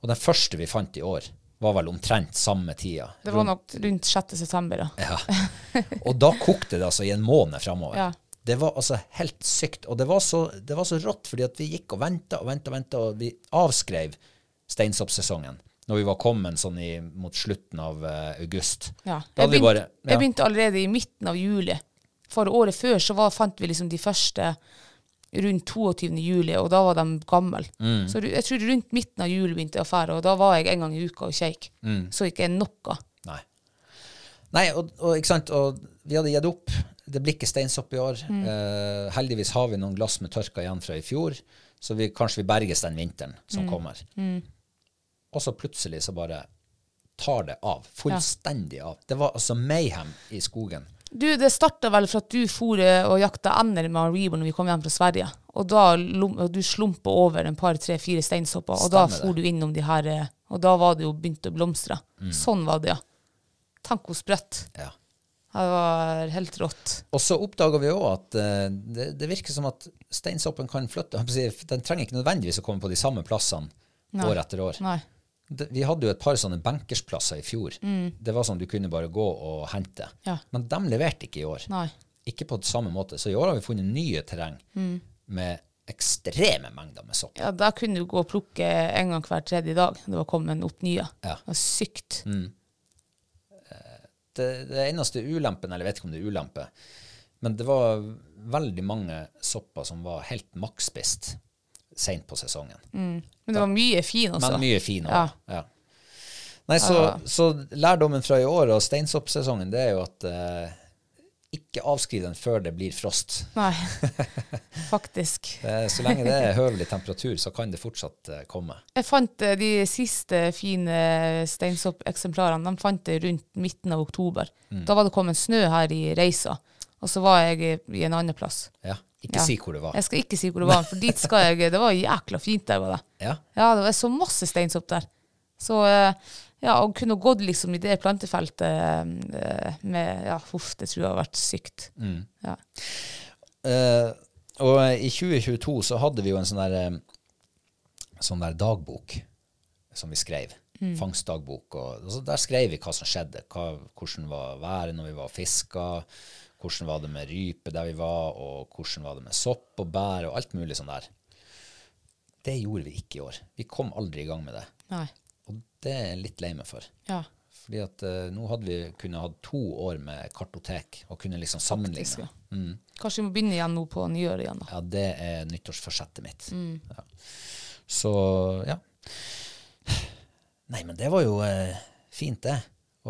A: Og den første vi fant i år, var vel omtrent samme tida.
B: Det var nok rundt 6. september, da.
A: Ja. Og da kokte det altså i en måned framover.
B: Ja.
A: Det var altså helt sykt. Og det var så, det var så rått, fordi at vi gikk og venta og venta, og venta, og vi avskrev steinsoppsesongen når vi var kommet sånn i, mot slutten av uh, august.
B: Ja. Jeg, begynte,
A: bare, ja.
B: jeg begynte allerede i midten av juli. For året før så var, fant vi liksom de første rundt 22. juli, og da var de gamle.
A: Mm.
B: Så jeg tror rundt midten av juli begynte jeg å fære, og da var jeg en gang i uka og kjeik.
A: Mm.
B: Så ikke jeg noe.
A: Nei. Nei, og, og, ikke sant? og vi hadde gitt opp. Det blir ikke steinsopp i år.
B: Mm.
A: Eh, heldigvis har vi noen glass med tørka igjen fra i fjor, så vi, kanskje vi berges den vinteren som
B: Mm.
A: kommer. Og så plutselig så bare tar det av. Fullstendig av. Det var altså mayhem i skogen.
B: Du, det starta vel for at du for eh, og jakta ender med Rebo når vi kom hjem fra Sverige. Og da du slumpa over en par, tre, fire steinsopper, og da for
A: det.
B: du innom de her eh, Og da var det jo begynt å blomstre.
A: Mm.
B: Sånn var det, ja. Tenk hvor sprøtt.
A: Ja.
B: Det var helt rått.
A: Og så oppdaga vi òg at uh, det, det virker som at steinsoppen kan flytte. Den trenger ikke nødvendigvis å komme på de samme plassene
B: Nei.
A: år etter år.
B: Nei.
A: Vi hadde jo et par sånne benkersplasser i fjor. Det var sånn du kunne bare gå og hente.
B: Mm. Ja.
A: Men de leverte ikke i år.
B: Nei.
A: Ikke på samme måte. Så i år har vi funnet nye terreng
B: Mm.
A: med ekstreme mengder med sopp.
B: Ja, da kunne du gå og plukke en gang hver tredje dag. Det var kommet opp nye.
A: Ja.
B: Det var sykt.
A: Det, det eneste ulempen, eller jeg vet ikke om det er ulempe, men det var veldig mange sopper som var helt maksspist seint på sesongen.
B: Men det var mye fin også.
A: Men mye fin òg.
B: Ja.
A: Ja. Nei, så, så lærdommen fra i år og steinsoppsesongen, det er jo at eh, ikke avskriv den før det blir frost.
B: Nei, faktisk.
A: Så lenge det er høvelig temperatur, så kan det fortsatt eh, komme.
B: Jeg fant eh, de siste fine steinsoppeksemplarene de fant jeg rundt midten av oktober.
A: Mm.
B: Da var det kommet snø her i Reisa, og så var jeg i- i en annen plass.
A: Ja. Ikke
B: Ja.
A: si hvor det var.
B: Jeg skal ikke si hvor det var, for dit skal jeg. Det var jækla fint der. var det.
A: Ja.
B: Ja, det var så masse steinsopp der. Så eh, ja, å kunne gått liksom i det plantefeltet eh, med Ja, huff, det tror jeg har vært sykt.
A: Mm.
B: Ja.
A: Uh, og i 2022 så hadde vi jo en sånn der, sånn der dagbok som vi skrev. Fangstdagbok. Og, og der skrev vi hva som skjedde. Hva, hvordan var været når vi var og fiska. Hvordan var det med rype der vi var, og hvordan var det med sopp og bær og alt mulig sånn der. Det gjorde vi ikke i år. Vi kom aldri i gang med det.
B: Nei.
A: Og det er jeg litt lei meg for.
B: Ja.
A: Fordi at uh, nå hadde vi kunnet hatt to år med kartotek og kunne liksom sammenligne.
B: Faktisk, Kanskje vi må begynne igjen nå på nyåret igjen. da.
A: Ja, det er nyttårsforsettet mitt.
B: Mm.
A: Ja. Så ja. Nei, men det var jo eh, fint, det.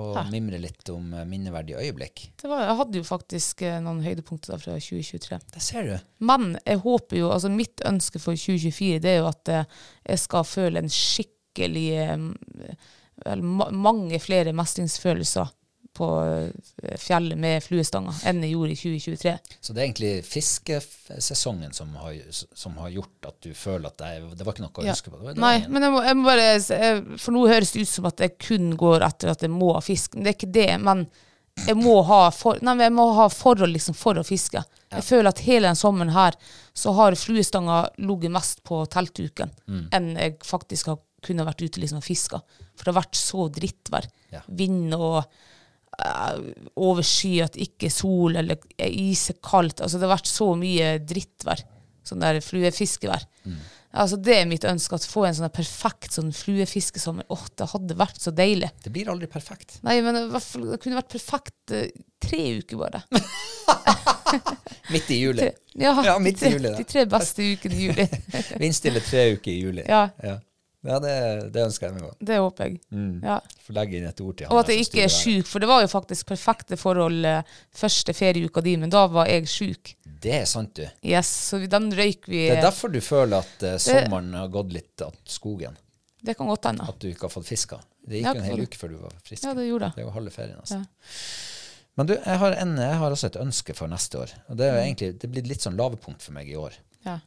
A: Å mimre litt om eh, minneverdige øyeblikk.
B: Det var, jeg hadde jo faktisk eh, noen høydepunkter fra 2023.
A: Det ser du.
B: Men jeg håper jo, altså mitt ønske for 2024 det er jo at eh, jeg skal føle en skikkelig mange flere mestringsfølelser på eh, fjellet med fluestanger enn jeg gjorde i 2023.
A: Så det er egentlig fiskesesongen som har, som har gjort at du føler at det, det var ikke noe å
B: Ja.
A: huske på? Det det
B: Nei, men jeg må, jeg må bare For nå høres det ut som at jeg kun går etter at jeg må ha fisk. Det er ikke det. Men jeg må ha, for, nei, jeg må ha forhold liksom for å fiske. Jeg føler at hele den sommeren her så har fluestanga ligget mest på teltduken enn jeg faktisk har kunne vært ute liksom og fiska. For det har vært så drittvær.
A: Ja.
B: Vind og eh, overskyet, ikke sol eller isekaldt. Altså det har vært så mye drittvær. Sånn der fluefiskevær. Altså det er mitt ønske, at få en sånn perfekt sånn fluefiskesommer. Åh, det hadde vært så deilig.
A: det blir aldri perfekt.
B: Nei, men det kunne vært perfekt uh, tre uker bare.
A: Midt i juli.
B: Ja,
A: Ja, midt i juli, da.
B: de tre beste ukene i juli.
A: Vindstille tre uker i juli.
B: Ja.
A: ja. Ja, det, det ønsker jeg meg òg.
B: Det håper jeg. Ja.
A: Få legge inn et ord til han
B: Og at jeg ikke er sjuk, for det var jo faktisk perfekte forhold eh, første ferieuka di, men da var jeg sjuk.
A: Det er sant, du.
B: Yes, så den røyk vi
A: Det er derfor du føler at uh, sommeren har gått litt av skogen.
B: Det kan godt hende.
A: At du ikke har fått fiska. Det gikk jo en hel uke før du var frisk.
B: Ja, det gjorde det.
A: Det var halve ferien. Altså.
B: Ja.
A: Men du, jeg har, en, jeg har også et ønske for neste år. Og det er
B: Mm.
A: egentlig det blir litt sånn lavepunkt for meg i år.
B: Ja.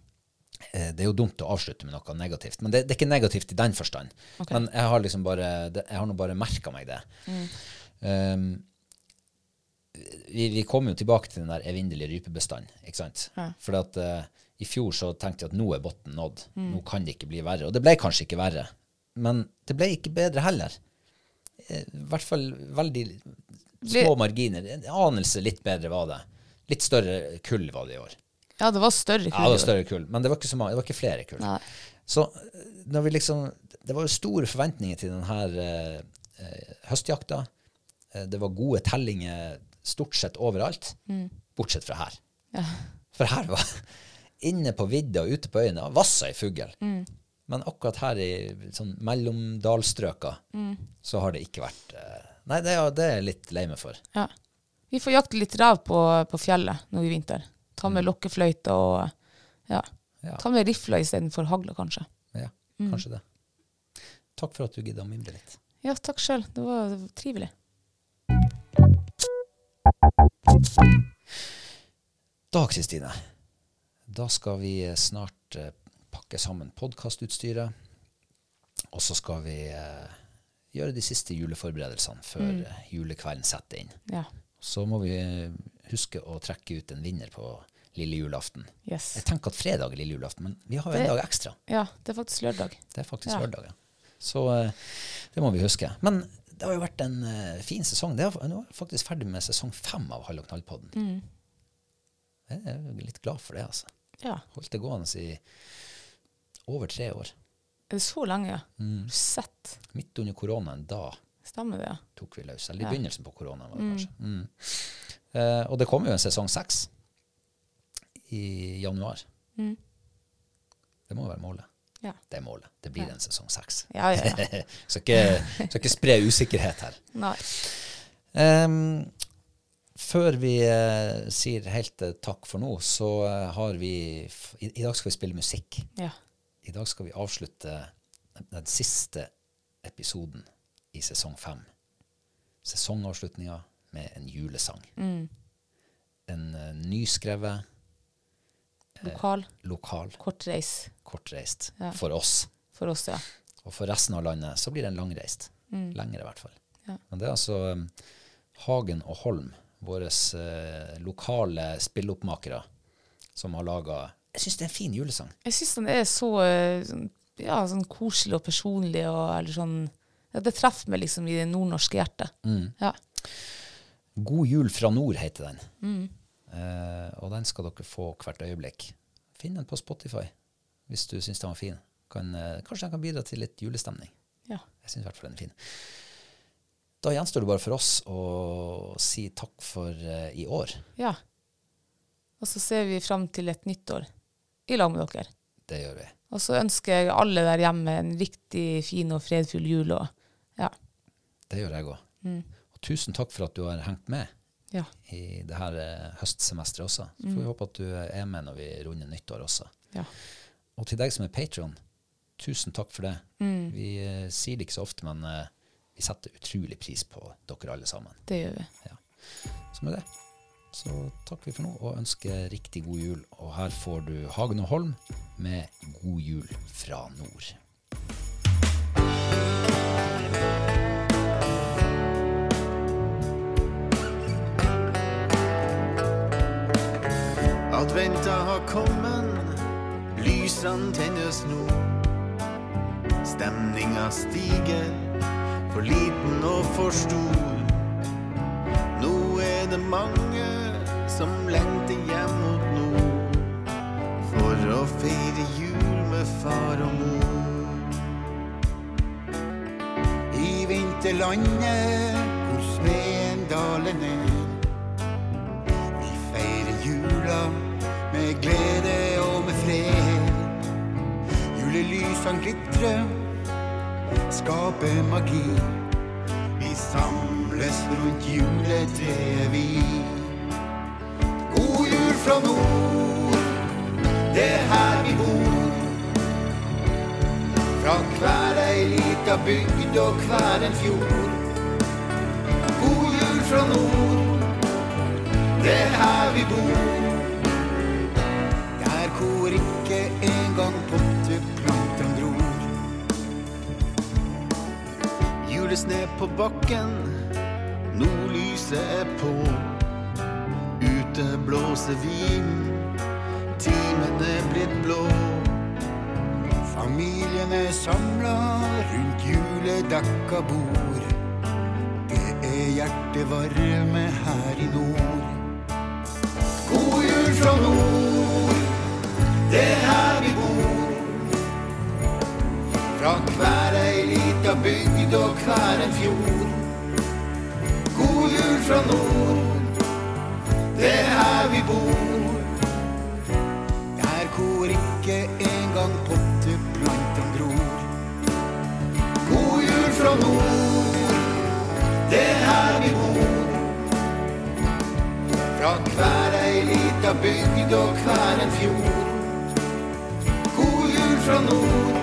A: Eh, Det er jo dumt å avslutte med noe negativt, men det, det er ikke negativt i den forstand.
B: Okay.
A: Men jeg har liksom bare det, Jeg har nå bare merka meg det.
B: Mm.
A: Um, vi, vi kommer jo tilbake til den der evinnelige rypebestanden, ikke sant?
B: Ja.
A: For at uh, i fjor så tenkte jeg at nå er bunnen nådd.
B: Mm.
A: Nå kan det ikke bli verre. Og det ble kanskje ikke verre. Men det ble ikke bedre heller. Eh, I hvert fall veldig små marginer. En anelse litt bedre var det. Litt større kull var det i år.
B: Ja, det var større
A: Ja, det var større kull, men det var ikke så mange, det var ikke flere kull.
B: Nei.
A: Så eh, når vi liksom Det var jo store forventninger til denne eh, eh, høstjakta. Eh, det var gode tellinger stort sett overalt, bortsett fra her. For her var Inne på vidda og ute på øyene vassa ei fugl. Men akkurat her i sånn mellomdalstrøka så har det ikke vært eh, Nei, det er, det er jeg litt lei meg for.
B: Ja. Vi får jakte litt rev på, på fjellet nå i vinter. Ta med lokkefløyte og ja.
A: Mm. Ja.
B: Ta med rifla istedenfor hagla, kanskje.
A: Ja, kanskje det. Takk for at du gidda å mimre litt.
B: Ja, takk sjøl. Det var trivelig.
A: Da, Kristine, da skal vi snart eh, pakke sammen podkastutstyret. Og så skal vi eh, gjøre de siste juleforberedelsene før mm. julekvelden setter inn.
B: Ja.
A: Så må vi eh, huske å trekke ut en vinner på lille julaften.
B: Yes.
A: Jeg tenker at fredag er lille julaften, men vi har jo en dag ekstra.
B: Ja, det er faktisk lørdag.
A: Det er faktisk
B: Ja.
A: lørdag. Ja. Så eh, det må vi huske. Men det har jo vært en uh, fin sesong. Det er, nå er jeg faktisk ferdig med sesong fem av Hall og knall-podden. Jeg er jo litt glad for det, altså.
B: Ja.
A: Holdt det gående i over tre år.
B: Er det så lenge, ja?
A: Mm.
B: Sett.
A: Midt under koronaen, da
B: Stemmer det, ja.
A: tok vi løs. Eller i begynnelsen på koronaen, var det kanskje. Mm. Uh, og det kommer jo en sesong seks i januar.
B: Mm.
A: Det må være målet.
B: Ja.
A: Det er målet. Det blir en sesong seks.
B: Ja, ja, ja.
A: så ikke, skal ikke spre usikkerhet her.
B: Nei.
A: Um, før vi uh, sier helt uh, takk for nå, så uh, har vi i, I dag skal vi spille musikk.
B: Ja.
A: I dag skal vi avslutte den, den siste episoden i sesong fem. Sesongavslutninga med en julesang.
B: Mm.
A: En nyskrevet,
B: Lokal.
A: lokal,
B: Kortreist.
A: kortreist
B: Ja.
A: for oss.
B: for oss, ja.
A: Og for resten av landet så blir den langreist. Lengre i hvert fall.
B: Ja.
A: Men det er altså um, Hagen og Holm, våre uh, lokale spilloppmakere, som har laga Jeg syns det er en fin julesang.
B: Jeg syns den er så eh, sånn, ja, sånn koselig og personlig og eller sånn ja, Det treffer meg liksom i det nordnorske hjertet. Ja.
A: God jul fra nord heter den. Eh, og den skal dere få hvert øyeblikk. Finn den på Spotify hvis du syns den var fin. Kan, eh, kanskje den kan bidra til litt julestemning.
B: ja.
A: Jeg syns i hvert fall den er fin. Da gjenstår det bare for oss å si takk for uh, i år.
B: ja. Og så ser vi fram til et nytt år i lag med dere.
A: Det gjør vi.
B: Og så ønsker jeg alle der hjemme en riktig fin og fredfull jul. Og, ja.
A: Det gjør jeg òg. Og tusen takk for at du har hengt med
B: Ja.
A: i det her eh, høstsemesteret også. Så får vi håpe at du er med når vi runder nyttår også.
B: ja.
A: Og til deg som er patron, tusen takk for det. Vi eh, sier det ikke så ofte, men eh, vi setter utrolig pris på dere alle sammen.
B: Det gjør vi.
A: Ja. Så med det så takker vi for nå og ønsker riktig god jul. Og her får du Hagen og Holm med God jul fra nord.
E: Adventa har kommet, lysene tennes nå. Stemninga stiger, for liten og for stor. Nå er det mange som lengter hjem mot nord. For å feire jul med far og mor. I vinterlandet hvor smeden daler ned. Glede og med fred. Julelysene glitrer, skaper magi. Vi samles rundt juletreet, vi. God jul fra nord, det er her vi bor. Fra hver ei lita bygd og hver en fjord. God jul fra nord, det er her vi bor. Julesne på bakken, nordlyset er på. Ute blåser vinden, timen er blitt blå. Familien er samla rundt juledekka bord. Det er hjertevarme her i nord. God jul fra nord, det er her vi bor. Fra hver bygd og hver en fjord. God jul fra nord, det er her vi bor. Der hvor ikke engang potteplantene gror. God jul fra nord, det er her vi bor. Fra hver ei lita bygd og hver en fjord. God jul fra nord,